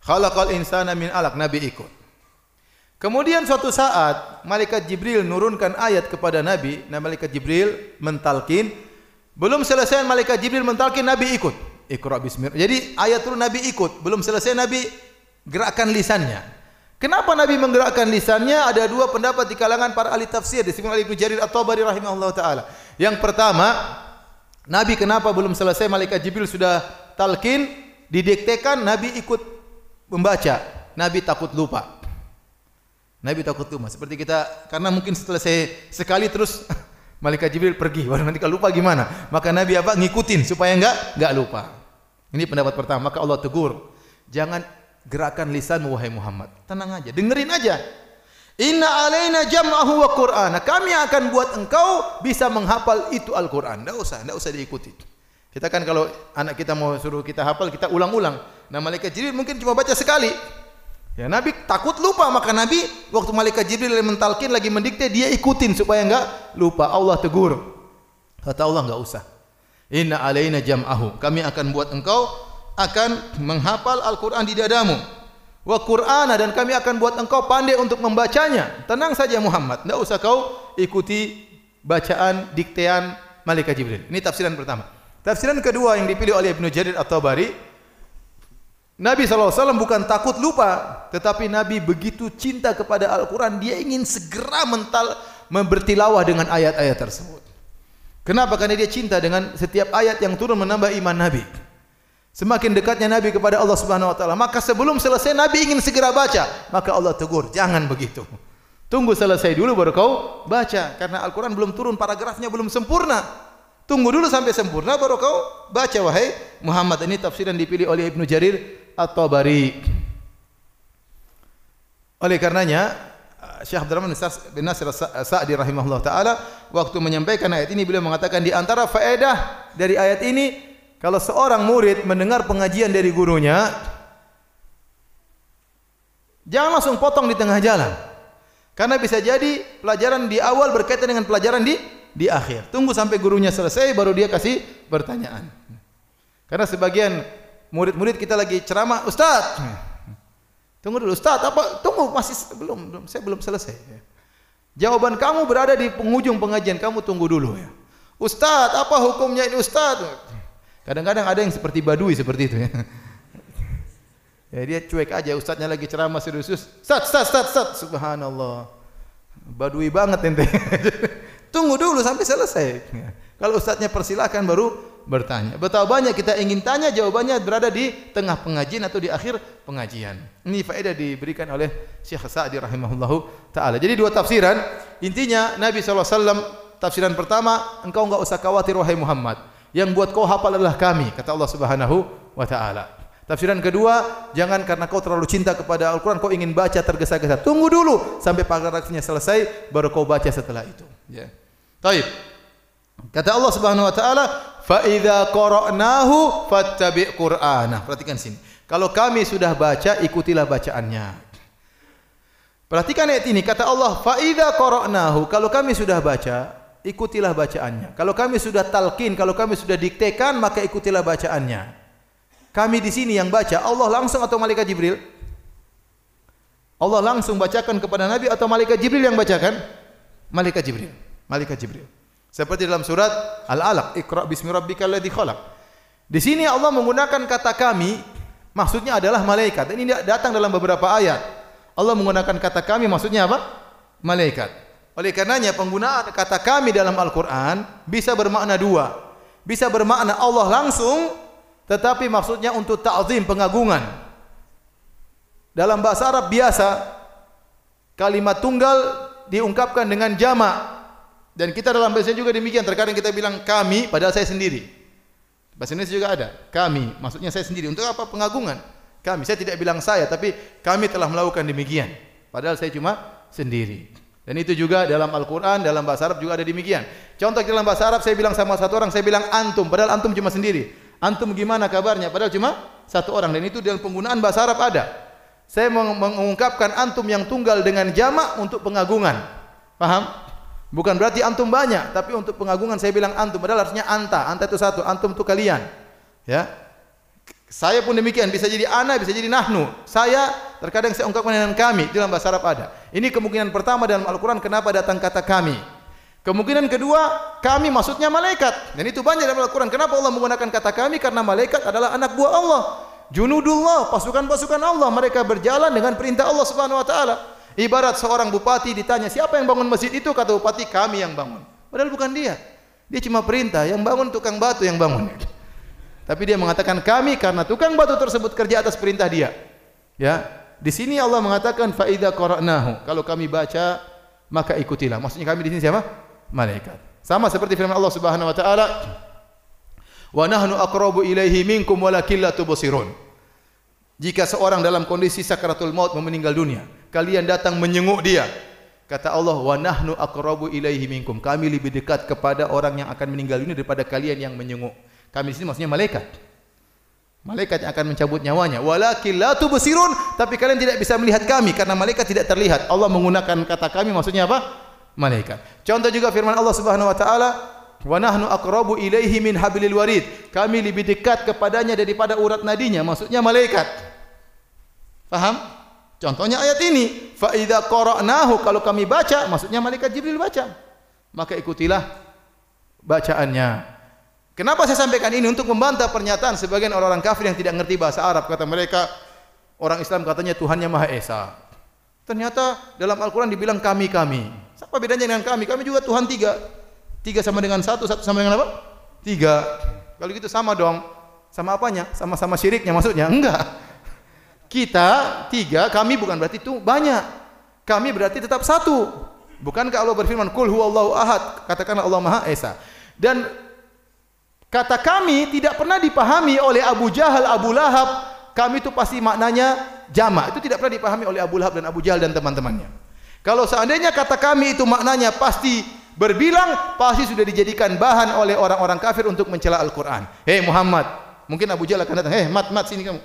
Khalaqal insana min alaq, Nabi ikut. Kemudian suatu saat Malaikat Jibril nurunkan ayat kepada Nabi, nah Malaikat Jibril mentalkin, belum selesai Malaikat Jibril mentalkin, Nabi ikut. Iqra bismi Jadi ayat turun Nabi ikut, belum selesai Nabi gerakan lisannya. Kenapa Nabi menggerakkan lisannya? Ada dua pendapat di kalangan para ahli tafsir disebutkan oleh Ibnu Jarir At-Tabari rahimahullah taala. Yang pertama, Nabi kenapa belum selesai malaikat Jibril sudah talqin didiktekan Nabi ikut membaca. Nabi takut lupa. Nabi takut lupa. Seperti kita karena mungkin setelah saya sekali terus malaikat Jibril pergi. Baru nanti kalau lupa gimana? Maka Nabi apa? Ngikutin supaya enggak enggak lupa. Ini pendapat pertama. Maka Allah tegur, jangan gerakan lisan wahai Muhammad. Tenang aja, dengerin aja. Inna alaina jam'ahu wa Qur'ana. Kami akan buat engkau bisa menghafal itu Al-Qur'an. Enggak usah, enggak usah diikuti. Kita kan kalau anak kita mau suruh kita hafal, kita ulang-ulang. Nah, malaikat Jibril mungkin cuma baca sekali. Ya, Nabi takut lupa, maka Nabi waktu malaikat Jibril lagi mentalkin lagi mendikte, dia ikutin supaya enggak lupa. Allah tegur. Kata Allah enggak usah. Inna alaina jam'ahu. Kami akan buat engkau akan menghafal Al-Quran di dadamu. Wa Qur'ana dan kami akan buat engkau pandai untuk membacanya. Tenang saja Muhammad, tidak usah kau ikuti bacaan diktean malaikat Jibril. Ini tafsiran pertama. Tafsiran kedua yang dipilih oleh Ibnu Jarir At-Tabari, Nabi SAW bukan takut lupa, tetapi Nabi begitu cinta kepada Al-Quran, dia ingin segera mental bertilawah dengan ayat-ayat tersebut. Kenapa? Karena dia cinta dengan setiap ayat yang turun menambah iman Nabi. Semakin dekatnya Nabi kepada Allah Subhanahu wa taala, maka sebelum selesai Nabi ingin segera baca, maka Allah tegur, jangan begitu. Tunggu selesai dulu baru kau baca karena Al-Qur'an belum turun paragrafnya belum sempurna. Tunggu dulu sampai sempurna baru kau baca wahai Muhammad. Ini tafsir yang dipilih oleh Ibnu Jarir At-Tabari. Oleh karenanya Syekh Abdurrahman bin Nasir Sa'di rahimahullah taala waktu menyampaikan ayat ini beliau mengatakan di antara faedah dari ayat ini kalau seorang murid mendengar pengajian dari gurunya, jangan langsung potong di tengah jalan. Karena bisa jadi pelajaran di awal berkaitan dengan pelajaran di di akhir. Tunggu sampai gurunya selesai baru dia kasih pertanyaan. Karena sebagian murid-murid kita lagi ceramah, Ustaz. Tunggu dulu, Ustaz. Apa? Tunggu, masih belum, belum. Saya belum selesai. Jawaban kamu berada di penghujung pengajian. Kamu tunggu dulu ya. Ustaz, apa hukumnya ini Ustaz? Kadang-kadang ada yang seperti badui seperti itu ya. Ya dia cuek aja ustaznya lagi ceramah serius. Ustaz, ustaz, ustaz, ustaz. Subhanallah. Badui banget ente. Tunggu dulu sampai selesai. Ya. Kalau ustaznya persilakan baru bertanya. Betapa banyak kita ingin tanya jawabannya berada di tengah pengajian atau di akhir pengajian. Ini faedah diberikan oleh Syekh Sa'di rahimahullahu taala. Jadi dua tafsiran. Intinya Nabi SAW tafsiran pertama, engkau enggak usah khawatir wahai Muhammad yang buat kau hafal adalah kami kata Allah Subhanahu wa taala. Tafsiran kedua jangan karena kau terlalu cinta kepada Al-Qur'an kau ingin baca tergesa-gesa. Tunggu dulu sampai paragrafnya selesai baru kau baca setelah itu. Ya. Baik kata Allah Subhanahu wa taala fa idza qara'nahu fattabi' qur'ana perhatikan sini. Kalau kami sudah baca ikutilah bacaannya. Perhatikan ayat ini. Kata Allah fa idza qara'nahu. Kalau kami sudah baca ikutilah bacaannya. Kalau kami sudah talqin, kalau kami sudah diktekan, maka ikutilah bacaannya. Kami di sini yang baca, Allah langsung atau malaikat Jibril? Allah langsung bacakan kepada Nabi atau malaikat Jibril yang bacakan? Malaikat Jibril. Malaikat Jibril. Seperti dalam surat Al-Alaq, Iqra bismi rabbikal ladzi khalaq. Di sini Allah menggunakan kata kami, maksudnya adalah malaikat. Ini datang dalam beberapa ayat. Allah menggunakan kata kami, maksudnya apa? Malaikat. Oleh karenanya penggunaan kata kami dalam Al-Quran bisa bermakna dua. Bisa bermakna Allah langsung tetapi maksudnya untuk ta'zim pengagungan. Dalam bahasa Arab biasa kalimat tunggal diungkapkan dengan jamak dan kita dalam bahasa juga demikian terkadang kita bilang kami padahal saya sendiri. Bahasa Indonesia juga ada. Kami maksudnya saya sendiri. Untuk apa pengagungan? Kami saya tidak bilang saya tapi kami telah melakukan demikian. Padahal saya cuma sendiri. Dan itu juga dalam Al-Quran, dalam bahasa Arab juga ada demikian. Contoh dalam bahasa Arab, saya bilang sama satu orang, saya bilang antum, padahal antum cuma sendiri. Antum gimana kabarnya? Padahal cuma satu orang. Dan itu dalam penggunaan bahasa Arab ada. Saya mengungkapkan antum yang tunggal dengan jamak untuk pengagungan. Paham? Bukan berarti antum banyak, tapi untuk pengagungan saya bilang antum. Padahal artinya anta. Anta itu satu, antum itu kalian. Ya, saya pun demikian bisa jadi ana bisa jadi nahnu. Saya terkadang saya ungkapkan dengan kami dalam bahasa Arab ada. Ini kemungkinan pertama dalam Al-Qur'an kenapa datang kata kami. Kemungkinan kedua kami maksudnya malaikat. Dan itu banyak dalam Al-Qur'an. Kenapa Allah menggunakan kata kami? Karena malaikat adalah anak buah Allah. Junudullah, pasukan-pasukan Allah. Mereka berjalan dengan perintah Allah Subhanahu wa taala. Ibarat seorang bupati ditanya, "Siapa yang bangun masjid itu?" Kata bupati, "Kami yang bangun." Padahal bukan dia. Dia cuma perintah, yang bangun tukang batu yang bangun. Tapi dia mengatakan kami karena tukang batu tersebut kerja atas perintah dia. Ya. Di sini Allah mengatakan fa idza qara'nahu. Kalau kami baca maka ikutilah. Maksudnya kami di sini siapa? Malaikat. Sama seperti firman Allah Subhanahu wa taala, "Wa nahnu aqrabu ilaihi minkum walakin la tubsirun." Jika seorang dalam kondisi sakaratul maut meninggal dunia, kalian datang menyenguk dia. Kata Allah, "Wa nahnu aqrabu ilaihi minkum." Kami lebih dekat kepada orang yang akan meninggal dunia daripada kalian yang menyenguk. Kami di sini maksudnya malaikat. Malaikat yang akan mencabut nyawanya. Walakin la tubsirun, tapi kalian tidak bisa melihat kami karena malaikat tidak terlihat. Allah menggunakan kata kami maksudnya apa? Malaikat. Contoh juga firman Allah Subhanahu wa taala, "Wa nahnu aqrabu ilaihi min hablil warid." Kami lebih dekat kepadanya daripada urat nadinya, maksudnya malaikat. Faham? Contohnya ayat ini, "Fa idza qara'nahu" kalau kami baca, maksudnya malaikat Jibril baca. Maka ikutilah bacaannya. Kenapa saya sampaikan ini untuk membantah pernyataan sebagian orang-orang kafir yang tidak mengerti bahasa Arab kata mereka orang Islam katanya Tuhannya Maha Esa. Ternyata dalam Al-Quran dibilang kami-kami. Apa bedanya dengan kami? Kami juga Tuhan tiga. Tiga sama dengan satu, satu sama dengan apa? Tiga. Kalau gitu sama dong. Sama apanya? Sama-sama syiriknya maksudnya? Enggak. Kita tiga, kami bukan berarti itu banyak. Kami berarti tetap satu. Bukankah Allah berfirman, Kul huwallahu ahad. Katakanlah Allah Maha Esa. Dan Kata kami tidak pernah dipahami oleh Abu Jahal, Abu Lahab. Kami itu pasti maknanya jama. Itu tidak pernah dipahami oleh Abu Lahab dan Abu Jahal dan teman-temannya. Kalau seandainya kata kami itu maknanya pasti berbilang, pasti sudah dijadikan bahan oleh orang-orang kafir untuk mencela Al-Quran. Hei Muhammad, mungkin Abu Jahal akan datang. Hei Mat, Mat sini kamu.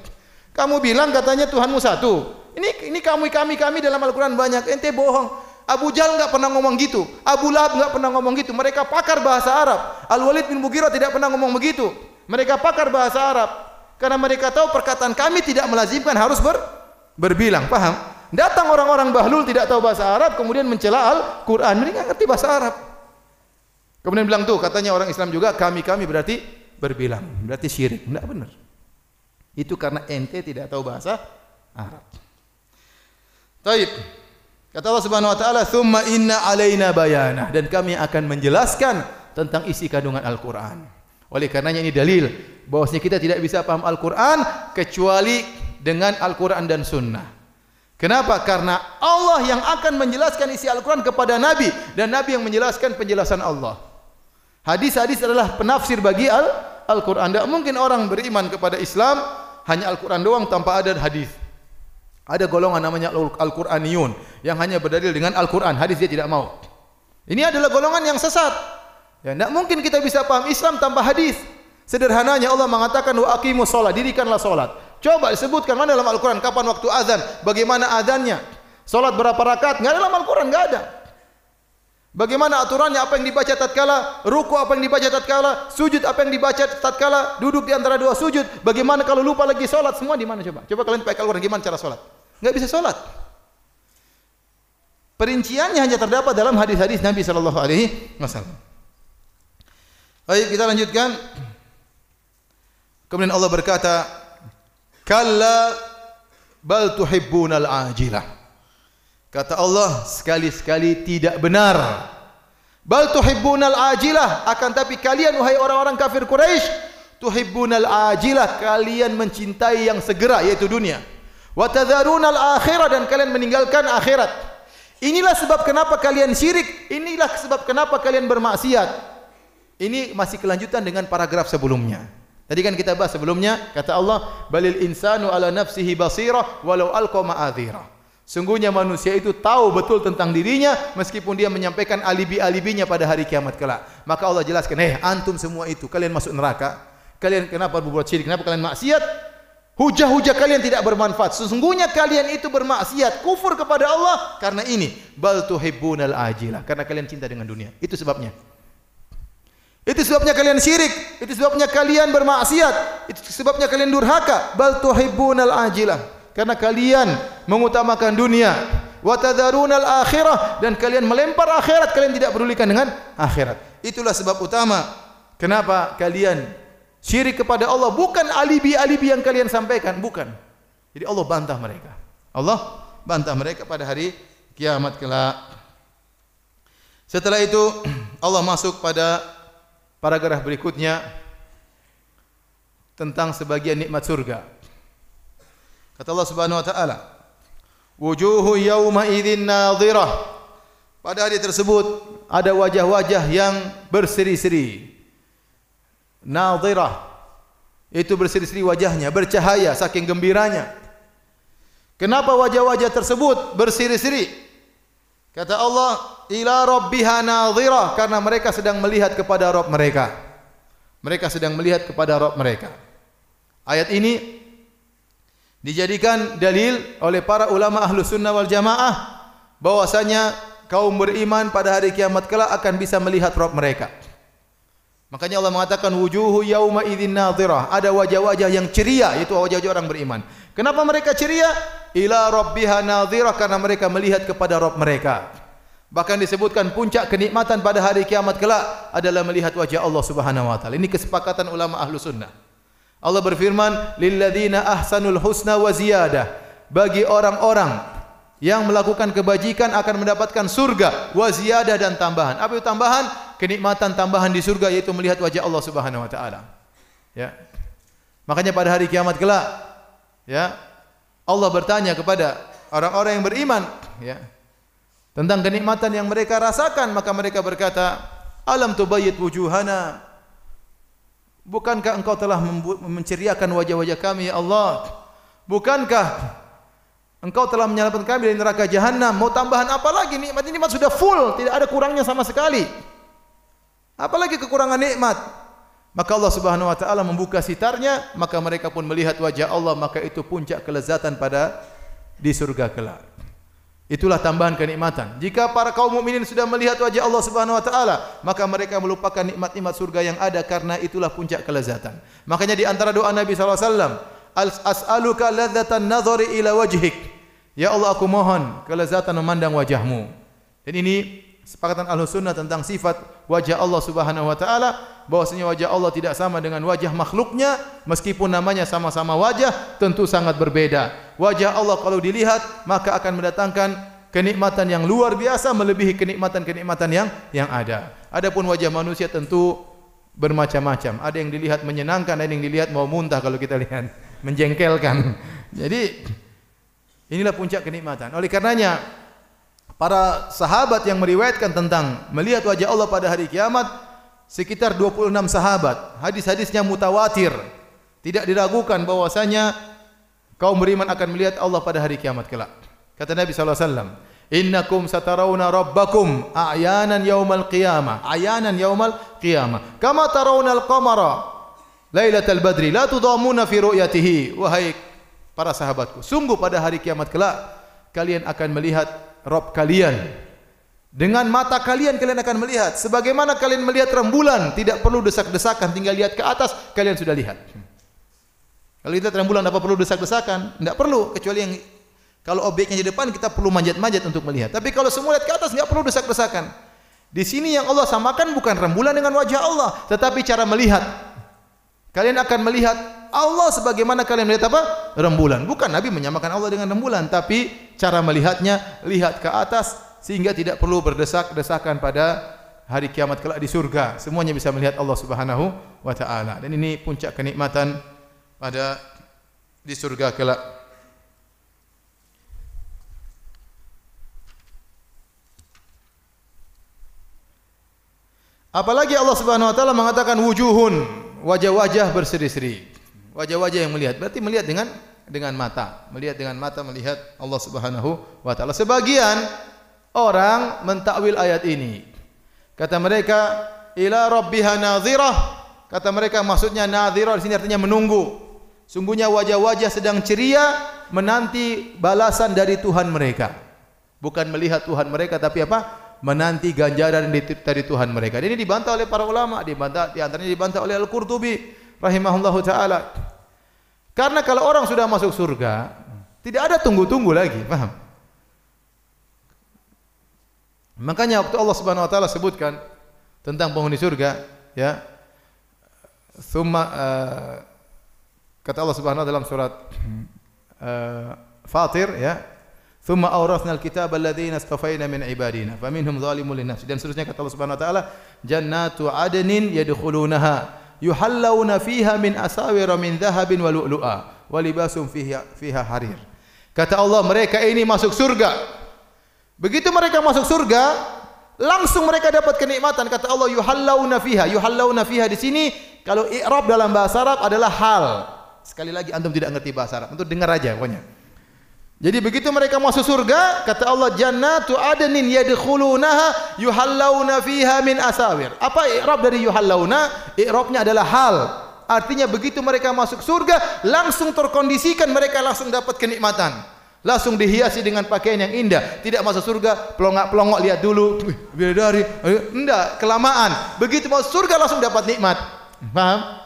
Kamu bilang katanya Tuhanmu satu. Ini ini kami kami kami dalam Al-Quran banyak. Ente bohong. Abu Jal enggak pernah ngomong gitu. Abu Lahab enggak pernah ngomong gitu. Mereka pakar bahasa Arab. Al-Walid bin Mughirah tidak pernah ngomong begitu. Mereka pakar bahasa Arab. Karena mereka tahu perkataan kami tidak melazimkan harus ber, berbilang. Paham? Datang orang-orang bahlul tidak tahu bahasa Arab. Kemudian mencela Al-Quran. Mereka ngerti bahasa Arab. Kemudian bilang tuh katanya orang Islam juga kami-kami berarti berbilang. Berarti syirik. Enggak benar. Itu karena ente tidak tahu bahasa Arab. Taib. Kata Allah Subhanahu wa taala, "Tsumma inna alaina bayanah" dan kami akan menjelaskan tentang isi kandungan Al-Qur'an. Oleh karenanya ini dalil bahwasanya kita tidak bisa paham Al-Qur'an kecuali dengan Al-Qur'an dan sunnah. Kenapa? Karena Allah yang akan menjelaskan isi Al-Quran kepada Nabi dan Nabi yang menjelaskan penjelasan Allah. Hadis-hadis adalah penafsir bagi Al-Quran. Tidak mungkin orang beriman kepada Islam hanya Al-Quran doang tanpa ada hadis. Ada golongan namanya Al-Quraniyun yang hanya berdalil dengan Al-Quran. Hadis dia tidak mau. Ini adalah golongan yang sesat. Ya, tidak mungkin kita bisa paham Islam tanpa hadis. Sederhananya Allah mengatakan wa aqimus salat, dirikanlah salat. Coba sebutkan mana dalam Al-Quran kapan waktu azan, bagaimana azannya, salat berapa rakaat? Enggak dalam Al-Quran, enggak ada. Bagaimana aturannya apa yang dibaca tatkala ruku apa yang dibaca tatkala sujud apa yang dibaca tatkala duduk di antara dua sujud bagaimana kalau lupa lagi salat semua di mana coba coba kalian pakai Al-Qur'an gimana cara salat enggak bisa salat perinciannya hanya terdapat dalam hadis-hadis Nabi sallallahu alaihi wasallam. Baik kita lanjutkan. Kemudian Allah berkata kalla bal tuhibbunal ajilah Kata Allah sekali-sekali tidak benar. Bal tuhibbunal ajilah akan tapi kalian wahai orang-orang kafir Quraisy tuhibbunal ajilah kalian mencintai yang segera yaitu dunia. Wa tadharunal akhirah dan kalian meninggalkan akhirat. Inilah sebab kenapa kalian syirik, inilah sebab kenapa kalian bermaksiat. Ini masih kelanjutan dengan paragraf sebelumnya. Tadi kan kita bahas sebelumnya kata Allah balil insanu ala nafsihi basirah walau alqa ma'adhirah. Sungguhnya manusia itu tahu betul tentang dirinya meskipun dia menyampaikan alibi-alibinya pada hari kiamat kelak. Maka Allah jelaskan, "Eh, antum semua itu kalian masuk neraka. Kalian kenapa berbuat syirik? Kenapa kalian maksiat? Hujah-hujah kalian tidak bermanfaat. Sesungguhnya kalian itu bermaksiat, kufur kepada Allah karena ini, bal tuhibbunal ajilah, karena kalian cinta dengan dunia. Itu sebabnya. Itu sebabnya kalian syirik, itu sebabnya kalian bermaksiat, itu sebabnya kalian durhaka, bal tuhibbunal ajilah. Karena kalian mengutamakan dunia. Wa tadharunal akhirah. Dan kalian melempar akhirat. Kalian tidak pedulikan dengan akhirat. Itulah sebab utama kenapa kalian syirik kepada Allah bukan alibi-alibi yang kalian sampaikan, bukan. Jadi Allah bantah mereka. Allah bantah mereka pada hari kiamat kelak. Setelah itu Allah masuk pada paragraf berikutnya tentang sebagian nikmat surga. Kata Allah Subhanahu wa taala, "Wujuhu yawma idzin nadhirah." Pada hari tersebut ada wajah-wajah yang berseri-seri. Nadhirah. Itu berseri-seri wajahnya, bercahaya saking gembiranya. Kenapa wajah-wajah tersebut berseri-seri? Kata Allah, ila rabbiha nadhirah karena mereka sedang melihat kepada Rabb mereka. Mereka sedang melihat kepada Rabb mereka. Ayat ini dijadikan dalil oleh para ulama ahlu sunnah wal jamaah bahwasanya kaum beriman pada hari kiamat kelak akan bisa melihat Rabb mereka. Makanya Allah mengatakan wujuhu yauma idzin nadhirah. Ada wajah-wajah yang ceria itu wajah-wajah orang beriman. Kenapa mereka ceria? Ila rabbiha nadhirah karena mereka melihat kepada Rabb mereka. Bahkan disebutkan puncak kenikmatan pada hari kiamat kelak adalah melihat wajah Allah Subhanahu wa taala. Ini kesepakatan ulama ahlu sunnah. Allah berfirman, "Lilladzina ahsanul husna wa ziyadah." Bagi orang-orang yang melakukan kebajikan akan mendapatkan surga wa ziyadah dan tambahan. Apa itu tambahan? Kenikmatan tambahan di surga yaitu melihat wajah Allah Subhanahu wa taala. Ya. Makanya pada hari kiamat kelak ya Allah bertanya kepada orang-orang yang beriman ya tentang kenikmatan yang mereka rasakan maka mereka berkata alam tubayyit wujuhana bukankah engkau telah menceriakan wajah-wajah kami ya Allah bukankah Engkau telah menyelamatkan kami dari neraka jahanam. Mau tambahan apa lagi? Nikmat ini sudah full, tidak ada kurangnya sama sekali. Apalagi kekurangan nikmat? Maka Allah Subhanahu wa taala membuka sitarnya, maka mereka pun melihat wajah Allah, maka itu puncak kelezatan pada di surga kelak. Itulah tambahan kenikmatan. Jika para kaum mukminin sudah melihat wajah Allah Subhanahu wa taala, maka mereka melupakan nikmat-nikmat surga yang ada karena itulah puncak kelezatan. Makanya di antara doa Nabi sallallahu alaihi wasallam, as'aluka ladzatan nadhari ila wajhik. Ya Allah aku mohon kelezatan memandang wajahmu. Dan ini sepakatan ahlu sunnah tentang sifat wajah Allah subhanahu wa ta'ala. Bahwasanya wajah Allah tidak sama dengan wajah makhluknya. Meskipun namanya sama-sama wajah, tentu sangat berbeda. Wajah Allah kalau dilihat, maka akan mendatangkan kenikmatan yang luar biasa melebihi kenikmatan-kenikmatan yang yang ada. Adapun wajah manusia tentu bermacam-macam. Ada yang dilihat menyenangkan, ada yang dilihat mau muntah kalau kita lihat menjengkelkan. Jadi inilah puncak kenikmatan. Oleh karenanya para sahabat yang meriwayatkan tentang melihat wajah Allah pada hari kiamat sekitar 26 sahabat. Hadis-hadisnya mutawatir. Tidak diragukan bahwasanya kaum beriman akan melihat Allah pada hari kiamat kelak. Kata Nabi sallallahu alaihi wasallam, "Innakum satarawna rabbakum a'yanan yaumal qiyamah." A'yanan yaumal qiyamah. Kama tarawna al-qamara Lailatul Badri la tudamuna fi ru'yatihi wahai para sahabatku sungguh pada hari kiamat kelak kalian akan melihat Rabb kalian. Dengan mata kalian kalian akan melihat. Sebagaimana kalian melihat rembulan tidak perlu desak-desakan. Tinggal lihat ke atas kalian sudah lihat. Kalau kita rembulan apa perlu desak-desakan? Tidak perlu kecuali yang kalau objeknya di depan kita perlu manjat-manjat untuk melihat. Tapi kalau semua lihat ke atas tidak perlu desak-desakan. Di sini yang Allah samakan bukan rembulan dengan wajah Allah tetapi cara melihat. Kalian akan melihat Allah sebagaimana kalian melihat apa? Rembulan. Bukan Nabi menyamakan Allah dengan rembulan, tapi cara melihatnya lihat ke atas sehingga tidak perlu berdesak-desakan pada hari kiamat kelak di surga. Semuanya bisa melihat Allah Subhanahu wa taala. Dan ini puncak kenikmatan pada di surga kelak. Apalagi Allah Subhanahu wa taala mengatakan wujuhun wajah-wajah berseri-seri. Wajah-wajah yang melihat berarti melihat dengan dengan mata, melihat dengan mata melihat Allah Subhanahu wa taala. Sebagian orang mentakwil ayat ini. Kata mereka ila rabbiha nadhirah. Kata mereka maksudnya nadhirah di sini artinya menunggu. Sungguhnya wajah-wajah sedang ceria menanti balasan dari Tuhan mereka. Bukan melihat Tuhan mereka tapi apa? menanti ganjaran dari Tuhan mereka. Ini dibantah oleh para ulama, dibantah di antaranya dibantah oleh Al-Qurtubi rahimahullahu taala. Karena kalau orang sudah masuk surga, tidak ada tunggu-tunggu lagi, paham? Makanya waktu Allah Subhanahu wa taala sebutkan tentang penghuni surga, ya. thumma uh, kata Allah Subhanahu wa taala dalam surat uh, Fatir ya thumma awrathna alkitaba alladhina istafaina min ibadina faminhum zalimun linafsi dan seterusnya kata Allah Subhanahu wa taala jannatu adnin yadkhulunaha yuhallawna fiha min asawira min dhahabin wa lu'lu'a wa libasum fiha fiha harir. Kata Allah mereka ini masuk surga. Begitu mereka masuk surga langsung mereka dapat kenikmatan. Kata Allah yuhallawna fiha. Yuhallawna fiha di sini kalau i'rab dalam bahasa Arab adalah hal. Sekali lagi antum tidak ngerti bahasa Arab. Untuk dengar aja pokoknya jadi begitu mereka masuk surga, kata Allah jannatu adnin yadkhulunaha yuhallawna fiha min asawir. Apa i'rab dari yuhallawna? I'rabnya adalah hal. Artinya begitu mereka masuk surga, langsung terkondisikan mereka langsung dapat kenikmatan. Langsung dihiasi dengan pakaian yang indah. Tidak masuk surga, pelongak-pelongok lihat dulu. Bidadari. Tidak, kelamaan. Begitu masuk surga langsung dapat nikmat. Paham?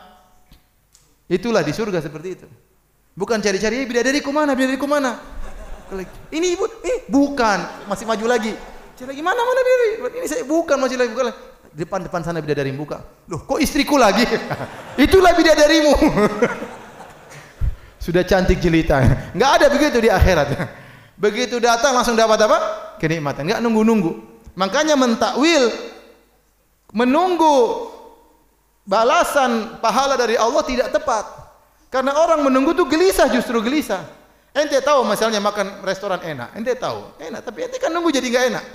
Itulah di surga seperti itu. Bukan cari-cari bidadari ku mana, bidadari ku mana. Ini ibu, eh bukan, masih maju lagi. Cari lagi mana mana bidadari? Ini saya bukan masih lagi bukan. Depan depan sana bidadari buka. Loh, kok istriku lagi? Itulah bidadarimu. Sudah cantik jelita. Enggak ada begitu di akhirat. Begitu datang langsung dapat apa? Kenikmatan. Enggak nunggu-nunggu. Makanya mentakwil menunggu balasan pahala dari Allah tidak tepat. Karena orang menunggu itu gelisah justru gelisah. Ente tahu misalnya makan restoran enak, ente tahu enak, tapi ente kan nunggu jadi nggak enak.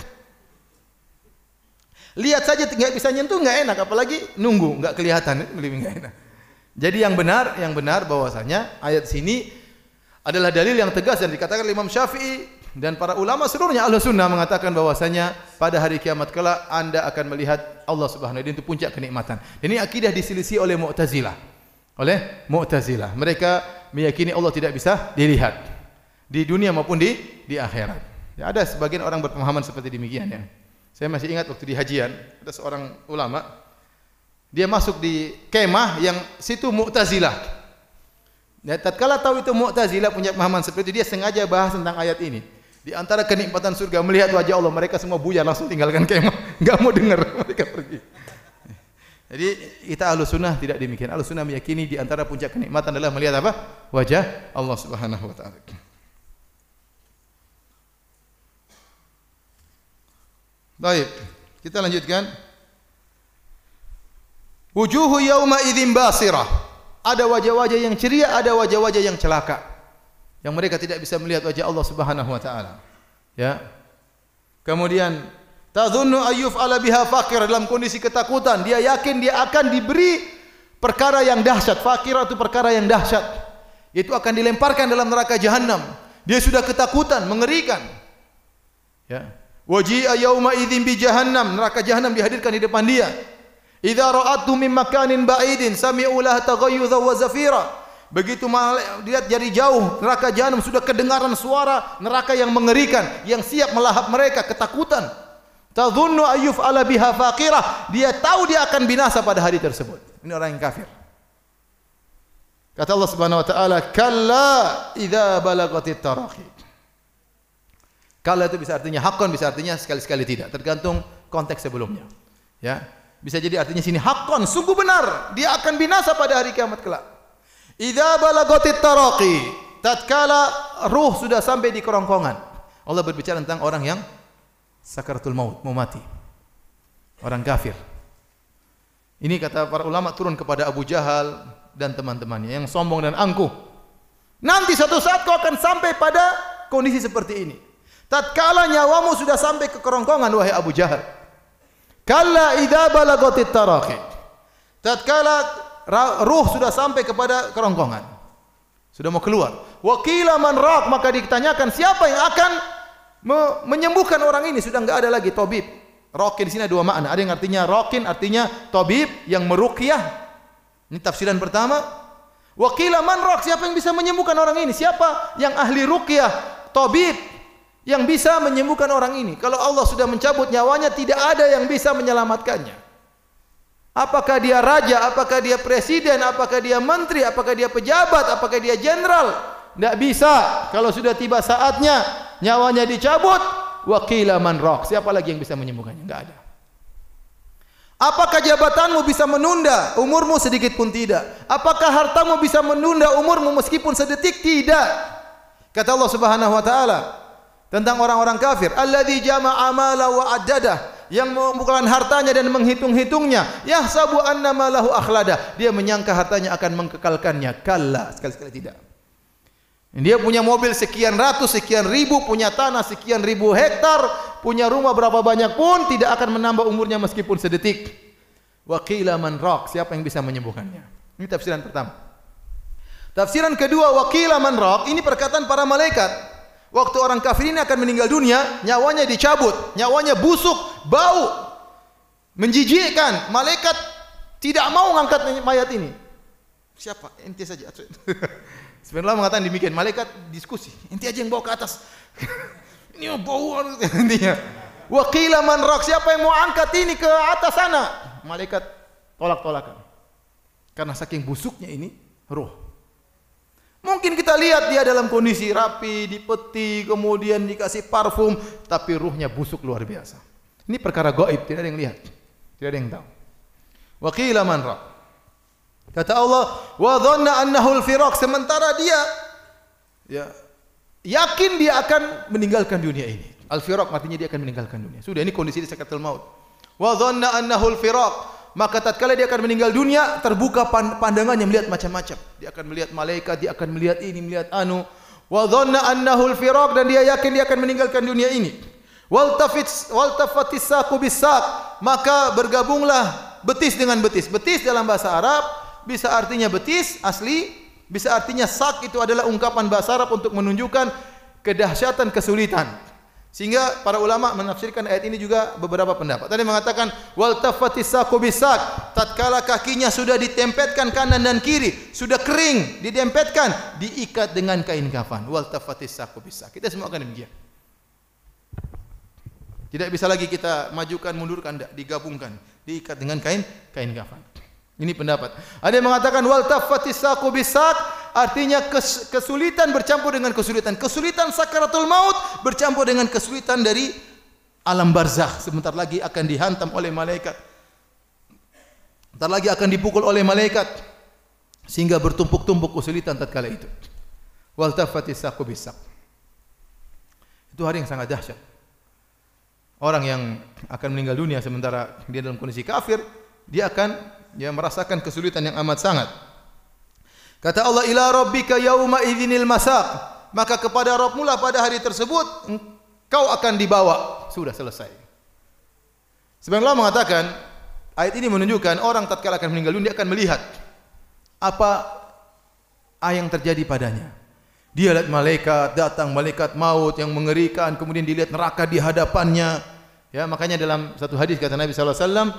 Lihat saja nggak bisa nyentuh nggak enak, apalagi nunggu nggak kelihatan, lebih nggak enak. Jadi yang benar, yang benar bahwasanya ayat sini adalah dalil yang tegas dan dikatakan Imam Syafi'i dan para ulama seluruhnya ahlu sunnah mengatakan bahwasanya pada hari kiamat kelak anda akan melihat Allah Subhanahu Wa Taala itu puncak kenikmatan. Ini akidah diselisih oleh Mu'tazilah. Oleh Mu'tazilah. Mereka meyakini Allah tidak bisa dilihat di dunia maupun di di akhirat. Ya, ada sebagian orang berpemahaman seperti demikian ya. Saya masih ingat waktu di hajian ada seorang ulama dia masuk di kemah yang situ Mu'tazilah. Ya, tatkala tahu itu Mu'tazilah punya pemahaman seperti itu dia sengaja bahas tentang ayat ini. Di antara kenikmatan surga melihat wajah Allah mereka semua buyar langsung tinggalkan kemah, enggak mau dengar mereka pergi. Jadi kita ahlu sunnah tidak demikian. Ahlu sunnah meyakini di antara puncak kenikmatan adalah melihat apa? Wajah Allah subhanahu wa ta'ala. Baik, kita lanjutkan. Wujuhu yawma idzin basirah. Ada wajah-wajah yang ceria, ada wajah-wajah yang celaka. Yang mereka tidak bisa melihat wajah Allah subhanahu wa ta'ala. Ya. Kemudian Tadhunnu ayyuf ala biha fakir dalam kondisi ketakutan. Dia yakin dia akan diberi perkara yang dahsyat. Fakir itu perkara yang dahsyat. Itu akan dilemparkan dalam neraka jahanam. Dia sudah ketakutan, mengerikan. Ya. Waji'a yawma idzin bi jahannam. Neraka jahanam dihadirkan di depan dia. Idza ra'atu min makanin ba'idin sami'u lah taghayyudha wa zafira. Begitu dilihat dari jauh neraka jahanam sudah kedengaran suara neraka yang mengerikan yang siap melahap mereka ketakutan. Tadhunnu ayyuf ala biha faqirah. Dia tahu dia akan binasa pada hari tersebut. Ini orang yang kafir. Kata Allah Subhanahu wa taala, "Kalla idza balagatit taraqi." Kalla itu bisa artinya hakon, bisa artinya sekali-sekali tidak, tergantung konteks sebelumnya. Ya. Bisa jadi artinya sini hakon, sungguh benar, dia akan binasa pada hari kiamat kelak. Idza balagatit taraqi, tatkala ruh sudah sampai di kerongkongan. Allah berbicara tentang orang yang sakaratul maut, mau mati. Orang kafir. Ini kata para ulama turun kepada Abu Jahal dan teman-temannya yang sombong dan angkuh. Nanti suatu saat kau akan sampai pada kondisi seperti ini. Tatkala nyawamu sudah sampai ke kerongkongan wahai Abu Jahal. Kalla idza balagatit taraqi. Tatkala ruh sudah sampai kepada kerongkongan. Sudah mau keluar. Wa qila man raq maka ditanyakan siapa yang akan me menyembuhkan orang ini sudah enggak ada lagi tabib. Rokin di sini ada dua makna. Ada yang artinya rokin artinya tabib yang meruqyah. Ini tafsiran pertama. Wakila man raq siapa yang bisa menyembuhkan orang ini? Siapa yang ahli ruqyah, tabib yang bisa menyembuhkan orang ini? Kalau Allah sudah mencabut nyawanya tidak ada yang bisa menyelamatkannya. Apakah dia raja, apakah dia presiden, apakah dia menteri, apakah dia pejabat, apakah dia jenderal? Tidak bisa. Kalau sudah tiba saatnya nyawanya dicabut, wakila man raq. Siapa lagi yang bisa menyembuhkannya? Enggak ada. Apakah jabatanmu bisa menunda umurmu sedikit pun tidak? Apakah hartamu bisa menunda umurmu meskipun sedetik? Tidak. Kata Allah Subhanahu wa taala tentang orang-orang kafir, alladzi jama'a mala wa addadah yang mengumpulkan hartanya dan menghitung-hitungnya, yahsabu anna malahu akhlada. Dia menyangka hartanya akan mengkekalkannya. Kalla, sekali-sekali tidak. Dia punya mobil sekian ratus, sekian ribu, punya tanah sekian ribu hektar, punya rumah berapa banyak pun tidak akan menambah umurnya meskipun sedetik. Wakila man raq, siapa yang bisa menyembuhkannya? Ini tafsiran pertama. Tafsiran kedua, wakila man raq, ini perkataan para malaikat. Waktu orang kafir ini akan meninggal dunia, nyawanya dicabut, nyawanya busuk, bau, menjijikkan. Malaikat tidak mau mengangkat mayat ini. Siapa? Ente saja. Sebenarnya mengatakan demikian. Malaikat diskusi. Inti aja yang bawa ke atas. ini bau intinya. Wakila man rak. Siapa yang mau angkat ini ke atas sana? Malaikat tolak-tolakan. Karena saking busuknya ini roh. Mungkin kita lihat dia dalam kondisi rapi, dipeti, kemudian dikasih parfum, tapi ruhnya busuk luar biasa. Ini perkara gaib, tidak ada yang lihat. Tidak ada yang tahu. Wakila man rak. Kata Allah, wa dhanna annahu al-firaq sementara dia ya yakin dia akan meninggalkan dunia ini. Al-firaq artinya dia akan meninggalkan dunia. Sudah ini kondisi di sakaratul maut. Wa dhanna annahu al-firaq maka tatkala dia akan meninggal dunia terbuka pandangannya melihat macam-macam. Dia akan melihat malaikat, dia akan melihat ini, melihat anu. Wa dhanna annahu al-firaq dan dia yakin dia akan meninggalkan dunia ini. Wal tafit wal tafatis saqu bisaq maka bergabunglah betis dengan betis. Betis dalam bahasa Arab bisa artinya betis asli, bisa artinya sak itu adalah ungkapan bahasa Arab untuk menunjukkan kedahsyatan kesulitan. Sehingga para ulama menafsirkan ayat ini juga beberapa pendapat. Tadi mengatakan wal tafatis saqu bisak, tatkala kakinya sudah ditempetkan kanan dan kiri, sudah kering, ditempetkan, diikat dengan kain kafan. Wal tafatis saqu bisak. Kita semua akan demikian. Tidak bisa lagi kita majukan mundurkan, tidak digabungkan, diikat dengan kain kain kafan. Ini pendapat. Ada yang mengatakan wal tafatis saqu bisak artinya kes, kesulitan bercampur dengan kesulitan. Kesulitan sakaratul maut bercampur dengan kesulitan dari alam barzakh. Sebentar lagi akan dihantam oleh malaikat. Sebentar lagi akan dipukul oleh malaikat sehingga bertumpuk-tumpuk kesulitan tatkala itu. Wal tafatis saqu bisak. Itu hari yang sangat dahsyat. Orang yang akan meninggal dunia sementara dia dalam kondisi kafir, dia akan dia merasakan kesulitan yang amat sangat. Kata Allah ila rabbika yauma idzinil masaq. Maka kepada Rabbmu lah pada hari tersebut kau akan dibawa. Sudah selesai. Sebenarnya Allah mengatakan ayat ini menunjukkan orang tatkala akan meninggal dunia akan melihat apa yang terjadi padanya. Dia lihat malaikat datang malaikat maut yang mengerikan kemudian dilihat neraka di hadapannya. Ya makanya dalam satu hadis kata Nabi sallallahu alaihi wasallam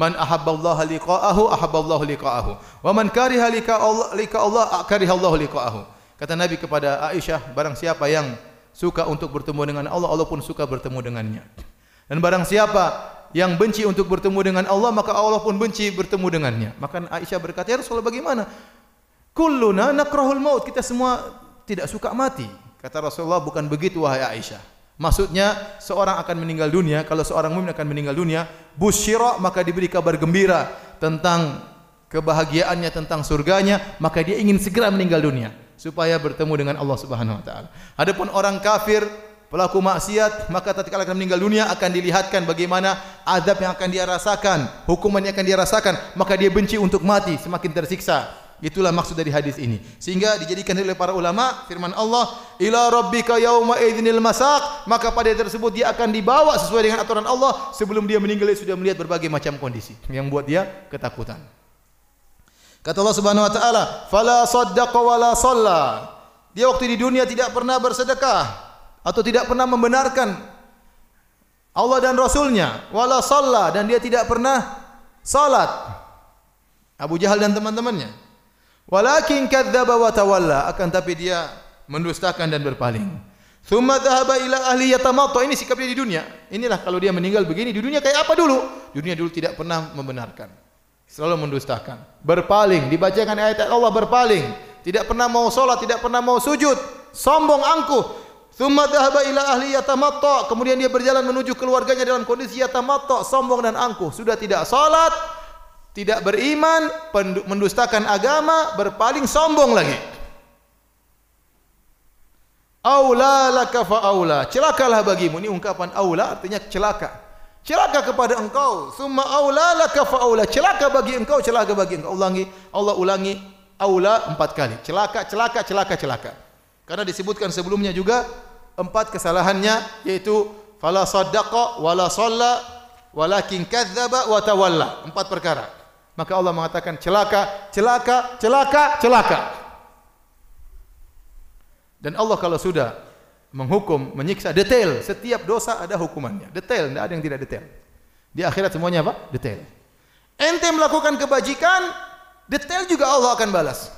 Man ahabballaha liqa'ahu ahabballahu liqa'ahu. Wa man kariha liqa Allah liqa Allah kariha Allah liqa'ahu. Kata Nabi kepada Aisyah, barang siapa yang suka untuk bertemu dengan Allah, Allah pun suka bertemu dengannya. Dan barang siapa yang benci untuk bertemu dengan Allah, maka Allah pun benci bertemu dengannya. Maka Aisyah berkata, "Ya Rasulullah, bagaimana? Kulluna nakrahul maut. Kita semua tidak suka mati." Kata Rasulullah, "Bukan begitu wahai Aisyah." Maksudnya seorang akan meninggal dunia, kalau seorang mukmin akan meninggal dunia, busyira maka diberi kabar gembira tentang kebahagiaannya tentang surganya, maka dia ingin segera meninggal dunia supaya bertemu dengan Allah Subhanahu wa taala. Adapun orang kafir, pelaku maksiat, maka tatkala akan meninggal dunia akan dilihatkan bagaimana azab yang akan dia rasakan, hukuman yang akan dia rasakan, maka dia benci untuk mati, semakin tersiksa. Itulah maksud dari hadis ini. Sehingga dijadikan oleh para ulama firman Allah, "Ila rabbika yauma idzinil masaq", maka pada tersebut dia akan dibawa sesuai dengan aturan Allah sebelum dia meninggal dia sudah melihat berbagai macam kondisi yang buat dia ketakutan. Kata Allah Subhanahu wa taala, "Fala saddaqa wala shalla". Dia waktu di dunia tidak pernah bersedekah atau tidak pernah membenarkan Allah dan Rasulnya, wala shalla dan dia tidak pernah salat. Abu Jahal dan teman-temannya. Walakin kadzdzaba wa tawalla akan tapi dia mendustakan dan berpaling. Thumma dhahaba ila ahli yatamatta ini sikap dia di dunia. Inilah kalau dia meninggal begini di dunia kayak apa dulu? Dunia dulu tidak pernah membenarkan. Selalu mendustakan. Berpaling, dibacakan ayat Allah berpaling. Tidak pernah mau solat, tidak pernah mau sujud. Sombong angkuh. Thumma dhahaba ila ahli yatamatta. Kemudian dia berjalan menuju keluarganya dalam kondisi yatamatta, sombong dan angkuh. Sudah tidak salat, tidak beriman, mendustakan agama, berpaling sombong lagi. Aula laka fa aula. Celakalah bagimu. Ini ungkapan aula artinya celaka. Celaka kepada engkau. Summa aula laka fa aula. Celaka bagi engkau, celaka bagi engkau. Ulangi, Allah ulangi aula empat kali. Celaka, celaka, celaka, celaka. Karena disebutkan sebelumnya juga empat kesalahannya yaitu fala saddaqa wala shalla walakin kadzdzaba wa tawalla empat perkara maka Allah mengatakan celaka celaka celaka celaka. Dan Allah kalau sudah menghukum menyiksa detail. Setiap dosa ada hukumannya. Detail tidak ada yang tidak detail. Di akhirat semuanya apa? Detail. Ente melakukan kebajikan detail juga Allah akan balas.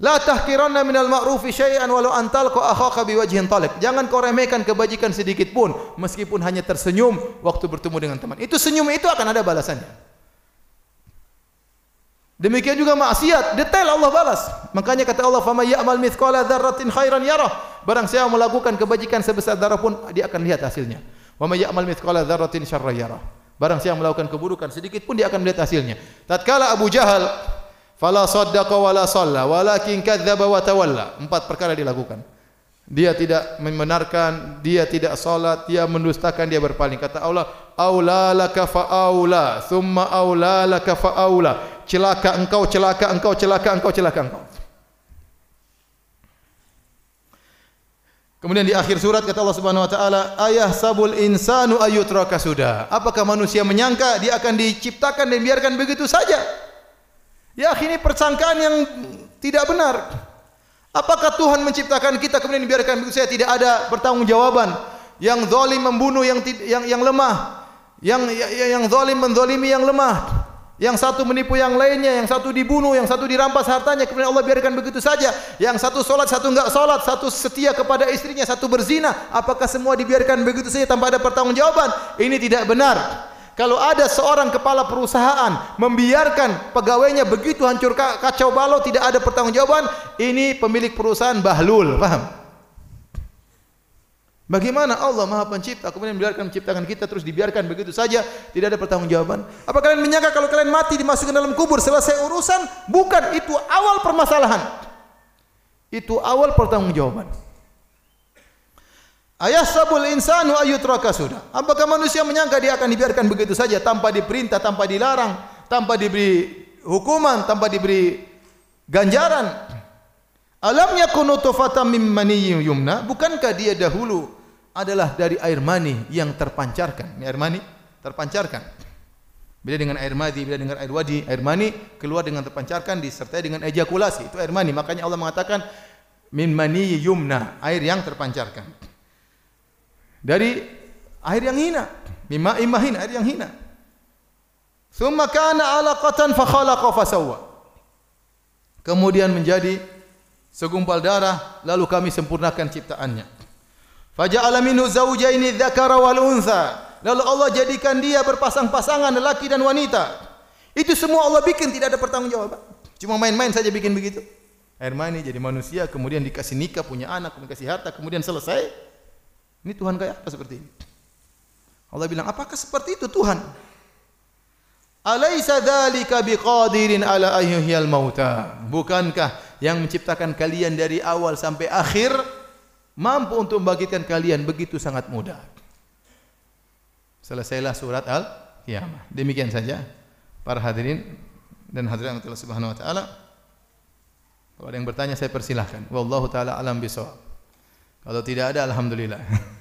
La tahkiranna minal ma'rufi syai'an walau antal ko akhaka biwajhin talib. Jangan kau remehkan kebajikan sedikit pun meskipun hanya tersenyum waktu bertemu dengan teman. Itu senyum itu akan ada balasannya. Demikian juga maksiat, detail Allah balas. Makanya kata Allah, "Fama ya'mal mithqala dzarratin khairan yarah." Barang siapa melakukan kebajikan sebesar darah pun dia akan lihat hasilnya. "Wa may ya'mal mithqala dzarratin syarran yarah." Barang siapa melakukan keburukan sedikit pun dia akan melihat hasilnya. Tatkala Abu Jahal Fala saddaqa wala salla walakin kadzdzaba wa tawalla. Empat perkara dilakukan. Dia tidak membenarkan, dia tidak salat, dia mendustakan, dia berpaling. Kata Allah, aula laka fa aula, thumma aula laka fa aula. Celaka engkau, celaka engkau, celaka engkau, celaka engkau. Kemudian di akhir surat kata Allah Subhanahu wa taala, ayah sabul insanu ayutraka sudah. Apakah manusia menyangka dia akan diciptakan dan biarkan begitu saja? Ya ini persangkaan yang tidak benar. Apakah Tuhan menciptakan kita kemudian biarkan begitu saja tidak ada pertanggungjawaban? Yang zalim membunuh yang yang yang lemah, yang yang zalim menzalimi yang lemah. Yang satu menipu yang lainnya, yang satu dibunuh, yang satu dirampas hartanya, kemudian Allah biarkan begitu saja. Yang satu solat, satu enggak solat, satu setia kepada istrinya, satu berzina. Apakah semua dibiarkan begitu saja tanpa ada pertanggungjawaban? Ini tidak benar. Kalau ada seorang kepala perusahaan membiarkan pegawainya begitu hancur kacau balau tidak ada pertanggungjawaban, ini pemilik perusahaan bahlul, paham? Bagaimana Allah Maha Pencipta kemudian membiarkan menciptakan kita terus dibiarkan begitu saja tidak ada pertanggungjawaban? Apa kalian menyangka kalau kalian mati dimasukkan dalam kubur selesai urusan? Bukan itu awal permasalahan. Itu awal pertanggungjawaban. Ayah sabul insanu ayutraka sudah. Apakah manusia menyangka dia akan dibiarkan begitu saja tanpa diperintah, tanpa dilarang, tanpa diberi hukuman, tanpa diberi ganjaran? Alam yakunu tufatan mim maniyyin yumna? Bukankah dia dahulu adalah dari air mani yang terpancarkan? Ini air mani terpancarkan. Beda dengan air madi, beda dengan air wadi. Air mani keluar dengan terpancarkan disertai dengan ejakulasi. Itu air mani. Makanya Allah mengatakan min maniyyin yumna, air yang terpancarkan dari air yang hina mimma imahin air yang hina thumma kana alaqatan fa khalaqa fa sawwa kemudian menjadi segumpal darah lalu kami sempurnakan ciptaannya faja'ala minhu zawjaini dzakara wal untha lalu Allah jadikan dia berpasang-pasangan lelaki dan wanita itu semua Allah bikin tidak ada pertanggungjawaban cuma main-main saja bikin begitu air mani jadi manusia kemudian dikasih nikah punya anak kemudian dikasih harta kemudian selesai ini Tuhan kayak apa seperti ini? Allah bilang, apakah seperti itu Tuhan? Alaysa dzalika biqadirin ala ayyuhil mauta? Bukankah yang menciptakan kalian dari awal sampai akhir mampu untuk membangkitkan kalian begitu sangat mudah? Selesailah surat Al-Qiyamah. Demikian saja para hadirin dan hadirin Allah Subhanahu wa taala. Kalau ada yang bertanya saya persilahkan. Wallahu taala alam bisawab. Kalau tidak ada alhamdulillah.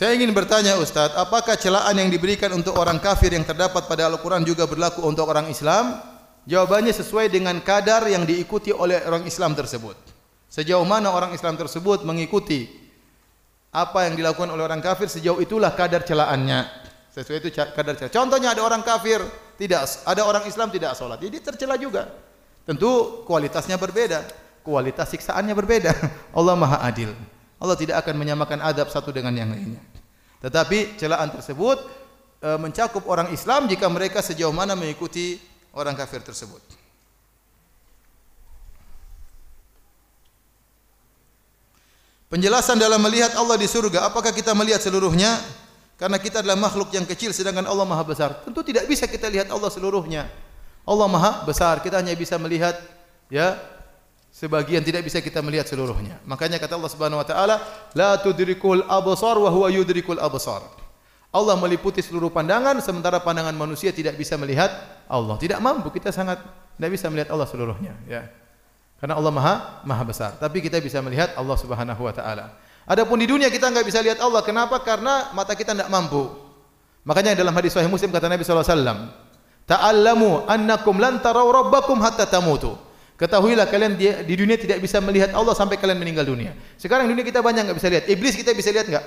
Saya ingin bertanya Ustaz, apakah celaan yang diberikan untuk orang kafir yang terdapat pada Al-Quran juga berlaku untuk orang Islam? Jawabannya sesuai dengan kadar yang diikuti oleh orang Islam tersebut. Sejauh mana orang Islam tersebut mengikuti apa yang dilakukan oleh orang kafir sejauh itulah kadar celaannya. Sesuai itu kadar celaan. Contohnya ada orang kafir tidak ada orang Islam tidak salat. Jadi tercela juga. Tentu kualitasnya berbeda, kualitas siksaannya berbeda. Allah Maha Adil. Allah tidak akan menyamakan adab satu dengan yang lainnya. Tetapi celaan tersebut e, mencakup orang Islam jika mereka sejauh mana mengikuti orang kafir tersebut. Penjelasan dalam melihat Allah di surga, apakah kita melihat seluruhnya? Karena kita adalah makhluk yang kecil sedangkan Allah Maha besar. Tentu tidak bisa kita lihat Allah seluruhnya. Allah Maha besar, kita hanya bisa melihat ya sebagian tidak bisa kita melihat seluruhnya. Makanya kata Allah Subhanahu wa taala, la tudrikul absar wa huwa yudrikul absar. Allah meliputi seluruh pandangan sementara pandangan manusia tidak bisa melihat Allah. Tidak mampu kita sangat tidak bisa melihat Allah seluruhnya, ya. Karena Allah Maha Maha besar. Tapi kita bisa melihat Allah Subhanahu wa taala. Adapun di dunia kita enggak bisa lihat Allah. Kenapa? Karena mata kita tidak mampu. Makanya dalam hadis sahih Muslim kata Nabi sallallahu alaihi wasallam, "Ta'allamu annakum lan taraw rabbakum hatta tamutu." Ketahuilah kalian di, di dunia tidak bisa melihat Allah sampai kalian meninggal dunia. Sekarang dunia kita banyak enggak bisa lihat. Iblis kita bisa lihat enggak?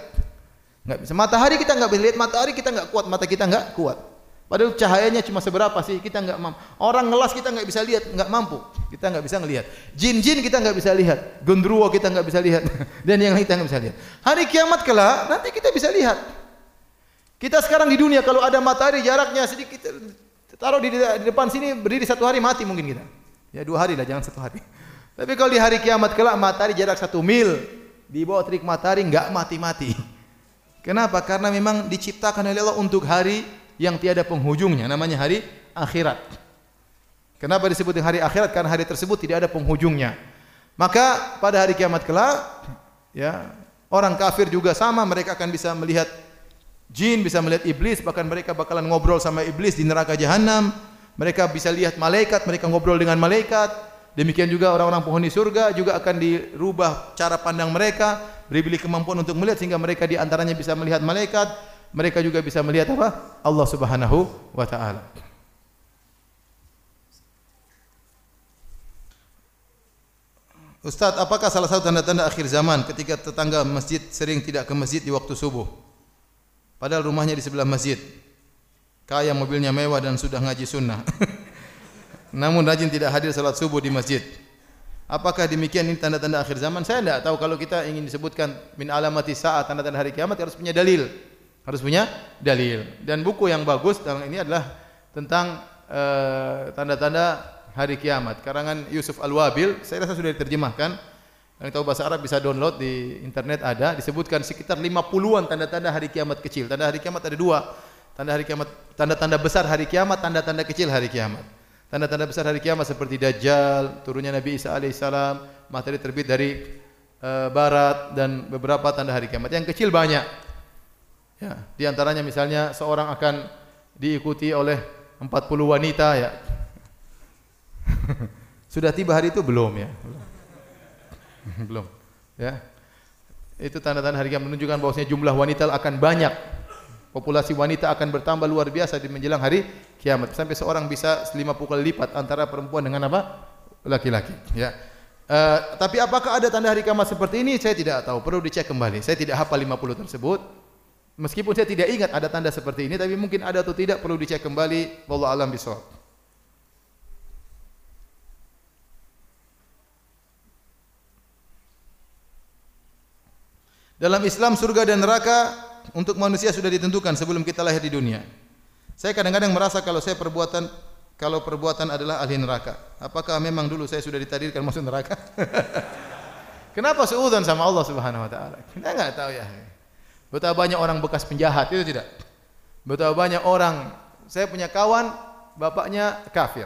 Enggak bisa. Matahari kita enggak bisa lihat. Matahari kita enggak kuat. Mata kita enggak kuat. Padahal cahayanya cuma seberapa sih? Kita enggak mampu. Orang ngelas kita enggak bisa lihat, enggak mampu. Kita enggak bisa ngelihat. Jin-jin kita enggak bisa lihat. Gendruwo kita enggak bisa lihat. Dan yang lain kita enggak bisa lihat. Hari kiamat kelak nanti kita bisa lihat. Kita sekarang di dunia kalau ada matahari jaraknya sedikit taruh di, di depan sini berdiri satu hari mati mungkin kita. Ya dua hari lah jangan satu hari. Tapi kalau di hari kiamat kelak matahari jarak satu mil di bawah terik matahari enggak mati-mati. Kenapa? Karena memang diciptakan oleh Allah untuk hari yang tiada penghujungnya namanya hari akhirat. Kenapa disebut hari akhirat? Karena hari tersebut tidak ada penghujungnya. Maka pada hari kiamat kelak ya, orang kafir juga sama mereka akan bisa melihat jin, bisa melihat iblis, bahkan mereka bakalan ngobrol sama iblis di neraka jahanam. Mereka bisa lihat malaikat, mereka ngobrol dengan malaikat. Demikian juga orang-orang penghuni surga juga akan dirubah cara pandang mereka, diberi kemampuan untuk melihat sehingga mereka di antaranya bisa melihat malaikat, mereka juga bisa melihat apa? Allah Subhanahu wa taala. Ustaz, apakah salah satu tanda-tanda akhir zaman ketika tetangga masjid sering tidak ke masjid di waktu subuh? Padahal rumahnya di sebelah masjid. Kaya mobilnya mewah dan sudah ngaji sunnah. Namun rajin tidak hadir salat subuh di masjid. Apakah demikian ini tanda-tanda akhir zaman? Saya tidak tahu. Kalau kita ingin disebutkan min alamati saat tanda-tanda hari kiamat harus punya dalil. Harus punya dalil. Dan buku yang bagus dalam ini adalah tentang eh, tanda-tanda uh, hari kiamat. Karangan Yusuf Al-Wabil saya rasa sudah diterjemahkan. Yang tahu bahasa Arab bisa download di internet ada. Disebutkan sekitar 50-an tanda-tanda hari kiamat kecil. Tanda hari kiamat ada dua tanda hari kiamat tanda-tanda besar hari kiamat tanda-tanda kecil hari kiamat tanda-tanda besar hari kiamat seperti dajjal turunnya Nabi Isa alaihissalam matahari terbit dari uh, barat dan beberapa tanda hari kiamat yang kecil banyak Ya, di antaranya misalnya seorang akan diikuti oleh 40 wanita ya. Sudah tiba hari itu belum ya? Belum. Ya. Itu tanda-tanda hari kiamat menunjukkan bahwasanya jumlah wanita akan banyak. Populasi wanita akan bertambah luar biasa di menjelang hari kiamat. Sampai seorang bisa 50 kali lipat antara perempuan dengan apa? laki-laki, ya. Uh, tapi apakah ada tanda hari kiamat seperti ini? Saya tidak tahu. Perlu dicek kembali. Saya tidak hafal 50 tersebut. Meskipun saya tidak ingat ada tanda seperti ini, tapi mungkin ada atau tidak perlu dicek kembali. Wallahu alam bisawab. Dalam Islam surga dan neraka untuk manusia sudah ditentukan sebelum kita lahir di dunia. Saya kadang-kadang merasa kalau saya perbuatan kalau perbuatan adalah ahli neraka. Apakah memang dulu saya sudah ditakdirkan masuk neraka? Kenapa seudon sama Allah Subhanahu wa taala? Kita enggak tahu ya. Betapa banyak orang bekas penjahat itu tidak. Betapa banyak orang. Saya punya kawan bapaknya kafir.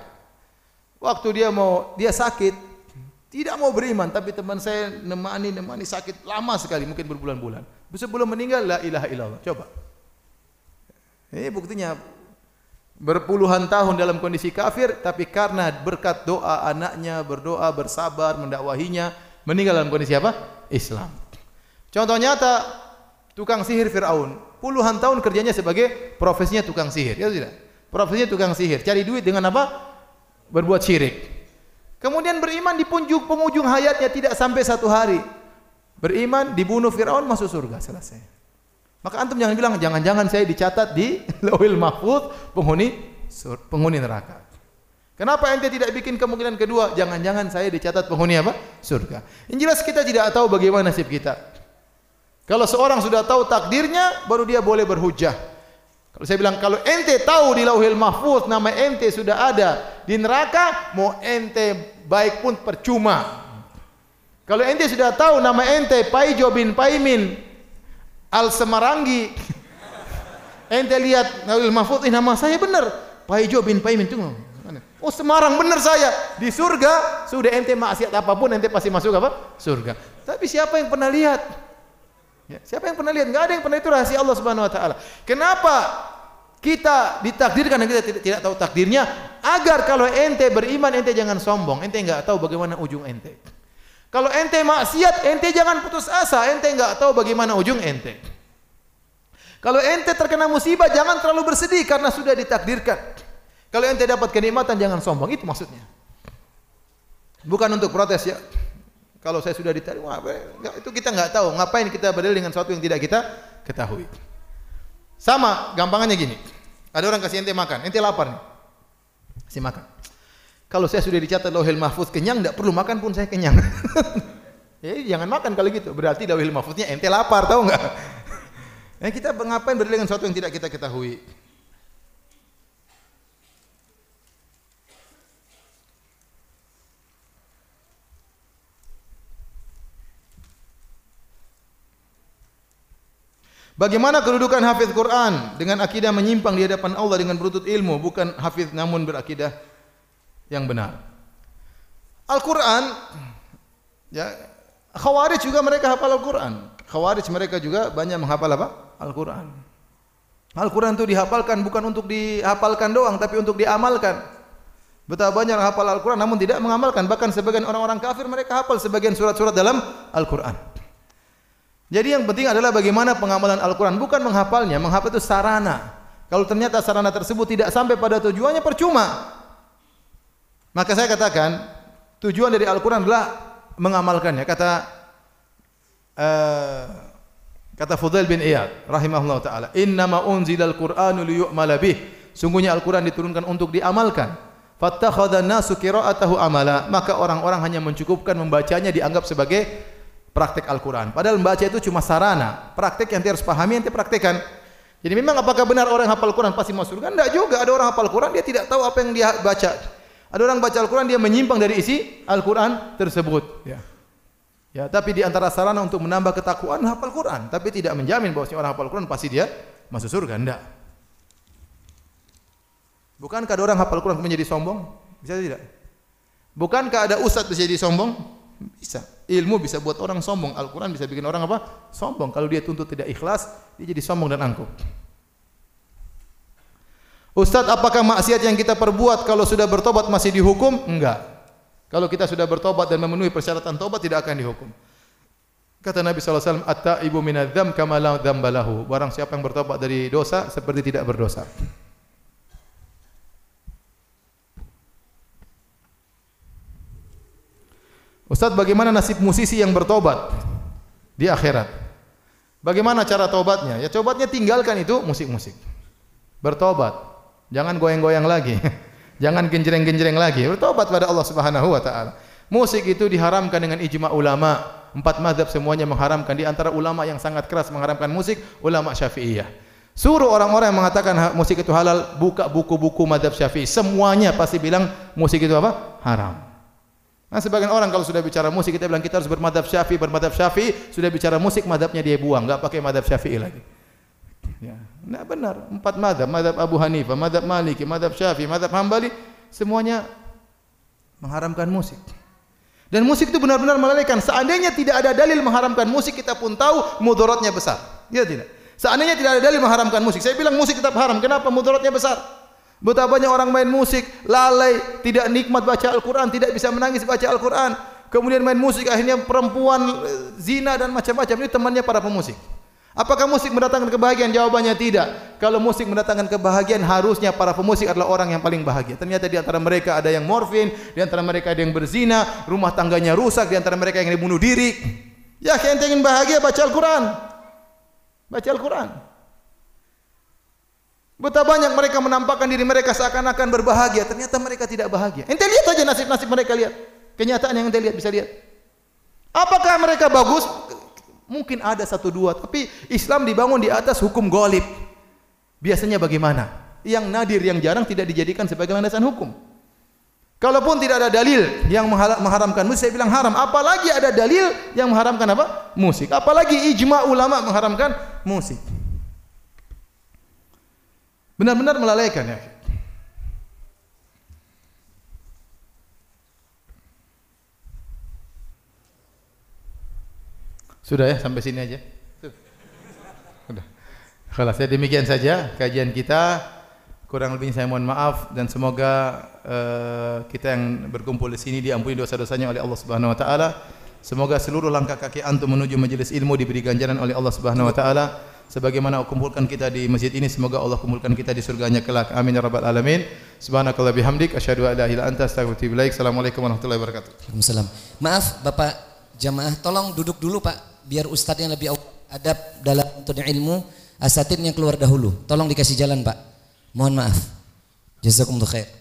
Waktu dia mau dia sakit, tidak mau beriman tapi teman saya nemani nemani sakit lama sekali mungkin berbulan-bulan. Sebelum meninggal la ilaha illallah. Coba. Ini buktinya berpuluhan tahun dalam kondisi kafir tapi karena berkat doa anaknya berdoa bersabar mendakwahinya meninggal dalam kondisi apa? Islam. Contoh nyata tukang sihir Fir'aun. Puluhan tahun kerjanya sebagai profesinya tukang sihir. Ya tidak? Profesinya tukang sihir. Cari duit dengan apa? Berbuat syirik. Kemudian beriman di penghujung hayatnya tidak sampai satu hari. Beriman, dibunuh Fir'aun, masuk surga. Selesai. Maka antum jangan bilang, jangan-jangan saya dicatat di lawil mahfud penghuni penghuni neraka. Kenapa ente tidak bikin kemungkinan kedua? Jangan-jangan saya dicatat penghuni apa? Surga. Yang jelas kita tidak tahu bagaimana nasib kita. Kalau seorang sudah tahu takdirnya, baru dia boleh berhujah. Kalau saya bilang kalau ente tahu di Lauhil Mahfuz nama ente sudah ada di neraka, mau ente baik pun percuma. Kalau ente sudah tahu nama ente Paijo bin Paimin Al Semarangi, ente lihat Lauhil Mahfuz ini nama saya benar, Paijo bin Paimin tunggu. Oh Semarang benar saya di surga sudah ente maksiat apapun ente pasti masuk apa surga. Tapi siapa yang pernah lihat? Ya, siapa yang pernah lihat? Enggak ada yang pernah itu rahasia Allah Subhanahu wa taala. Kenapa kita ditakdirkan dan kita tidak, tidak tahu takdirnya agar kalau ente beriman ente jangan sombong, ente enggak tahu bagaimana ujung ente. Kalau ente maksiat, ente jangan putus asa, ente enggak tahu bagaimana ujung ente. Kalau ente terkena musibah jangan terlalu bersedih karena sudah ditakdirkan. Kalau ente dapat kenikmatan jangan sombong, itu maksudnya. Bukan untuk protes ya. Kalau saya sudah diterima, itu kita enggak tahu. Ngapain kita berdalil dengan sesuatu yang tidak kita ketahui. Sama, gampangannya gini. Ada orang kasih ente makan, ente lapar nih. Kasih makan. Kalau saya sudah dicatat lauhil mahfuz kenyang, tidak perlu makan pun saya kenyang. ya, jangan makan kalau gitu. Berarti lauhil mahfuznya ente lapar, tahu enggak? Ya, kita ngapain berdalil dengan sesuatu yang tidak kita ketahui. Bagaimana kedudukan hafiz Quran dengan akidah menyimpang di hadapan Allah dengan berutut ilmu bukan hafiz namun berakidah yang benar. Al-Quran ya Khawarij juga mereka hafal Al-Quran. Khawarij mereka juga banyak menghafal apa? Al-Quran. Al-Quran itu dihafalkan bukan untuk dihafalkan doang tapi untuk diamalkan. Betapa banyak hafal Al-Quran namun tidak mengamalkan. Bahkan sebagian orang-orang kafir mereka hafal sebagian surat-surat dalam Al-Quran. Jadi yang penting adalah bagaimana pengamalan Al-Quran. Bukan menghafalnya. Menghafal itu sarana. Kalau ternyata sarana tersebut tidak sampai pada tujuannya, percuma. Maka saya katakan, tujuan dari Al-Quran adalah mengamalkannya. Kata uh, kata Fudail bin Iyad, rahimahullah ta'ala. Innama unzil Al-Quranu liyu'mala bih. Sungguhnya Al-Quran diturunkan untuk diamalkan. Fattakhadha nasu kira'atahu amala. Maka orang-orang hanya mencukupkan membacanya dianggap sebagai praktek Al-Quran. Padahal membaca itu cuma sarana. Praktek yang harus pahami, yang dia praktekkan. Jadi memang apakah benar orang hafal Quran pasti masuk surga? Tidak juga. Ada orang hafal Quran, dia tidak tahu apa yang dia baca. Ada orang baca Al-Quran, dia menyimpang dari isi Al-Quran tersebut. Ya. Ya, tapi di antara sarana untuk menambah ketakwaan hafal Quran, tapi tidak menjamin bahawa orang hafal Quran pasti dia masuk surga. Tidak. Bukankah ada orang hafal Quran menjadi sombong? Bisa tidak? Bukankah ada ustaz bisa jadi sombong? Bisa. Ilmu bisa buat orang sombong. Al-Quran bisa bikin orang apa? Sombong. Kalau dia tuntut tidak ikhlas, dia jadi sombong dan angkuh. Ustaz, apakah maksiat yang kita perbuat kalau sudah bertobat masih dihukum? Enggak. Kalau kita sudah bertobat dan memenuhi persyaratan tobat tidak akan dihukum. Kata Nabi SAW, At-ta'ibu minadzam kamalau dzambalahu. Barang siapa yang bertobat dari dosa, seperti tidak berdosa. Ustaz bagaimana nasib musisi yang bertobat di akhirat? Bagaimana cara tobatnya? Ya tobatnya tinggalkan itu musik-musik. Bertobat. Jangan goyang-goyang lagi. Jangan genjreng-genjreng lagi. Bertobat pada Allah Subhanahu wa taala. Musik itu diharamkan dengan ijma ulama. Empat mazhab semuanya mengharamkan. Di antara ulama yang sangat keras mengharamkan musik, ulama Syafi'iyah. Suruh orang-orang yang mengatakan musik itu halal, buka buku-buku mazhab Syafi'i. Semuanya pasti bilang musik itu apa? Haram. Nah, sebagian orang kalau sudah bicara musik kita bilang kita harus bermadhab syafi'i, bermadhab syafi'i, sudah bicara musik madhabnya dia buang, enggak pakai madhab syafi'i lagi. Ya, enggak benar. Empat madhab, madhab Abu Hanifah, madhab Maliki, madhab syafi'i, madhab Hambali, semuanya mengharamkan musik. Dan musik itu benar-benar melalaikan. Seandainya tidak ada dalil mengharamkan musik, kita pun tahu mudaratnya besar. Ya tidak? Seandainya tidak ada dalil mengharamkan musik, saya bilang musik tetap haram. Kenapa mudaratnya besar? Betapa banyak orang main musik, lalai, tidak nikmat baca Al-Quran, tidak bisa menangis baca Al-Quran. Kemudian main musik, akhirnya perempuan eh, zina dan macam-macam. Ini temannya para pemusik. Apakah musik mendatangkan kebahagiaan? Jawabannya tidak. Kalau musik mendatangkan kebahagiaan, harusnya para pemusik adalah orang yang paling bahagia. Ternyata di antara mereka ada yang morfin, di antara mereka ada yang berzina, rumah tangganya rusak, di antara mereka yang dibunuh diri. Ya, kita ingin bahagia, baca Al-Quran. Baca Al-Quran. Betapa banyak mereka menampakkan diri mereka seakan-akan berbahagia, ternyata mereka tidak bahagia. Ente lihat saja nasib-nasib mereka lihat. Kenyataan yang ente lihat bisa lihat. Apakah mereka bagus? Mungkin ada satu dua, tapi Islam dibangun di atas hukum golib. Biasanya bagaimana? Yang nadir, yang jarang tidak dijadikan sebagai landasan hukum. Kalaupun tidak ada dalil yang mengharamkan musik, saya bilang haram. Apalagi ada dalil yang mengharamkan apa? Musik. Apalagi ijma ulama mengharamkan musik. Benar-benar melalaikan ya. Sudah ya sampai sini aja. Sudah. Kalau saya demikian saja kajian kita kurang lebih saya mohon maaf dan semoga uh, kita yang berkumpul di sini diampuni dosa-dosanya oleh Allah Subhanahu wa taala. Semoga seluruh langkah kaki antum menuju majelis ilmu diberi ganjaran oleh Allah Subhanahu wa taala sebagaimana kumpulkan kita di masjid ini semoga Allah kumpulkan kita di surganya kelak. Amin ya rabbal alamin. Subhanakallah bihamdik asyhadu an la ilaha illa anta astaghfiruka wa atubu Assalamualaikum warahmatullahi wabarakatuh. Maaf Bapak jamaah tolong duduk dulu Pak biar ustaz yang lebih adab dalam untuk ilmu asatidnya keluar dahulu. Tolong dikasih jalan Pak. Mohon maaf. Jazakumullah khair.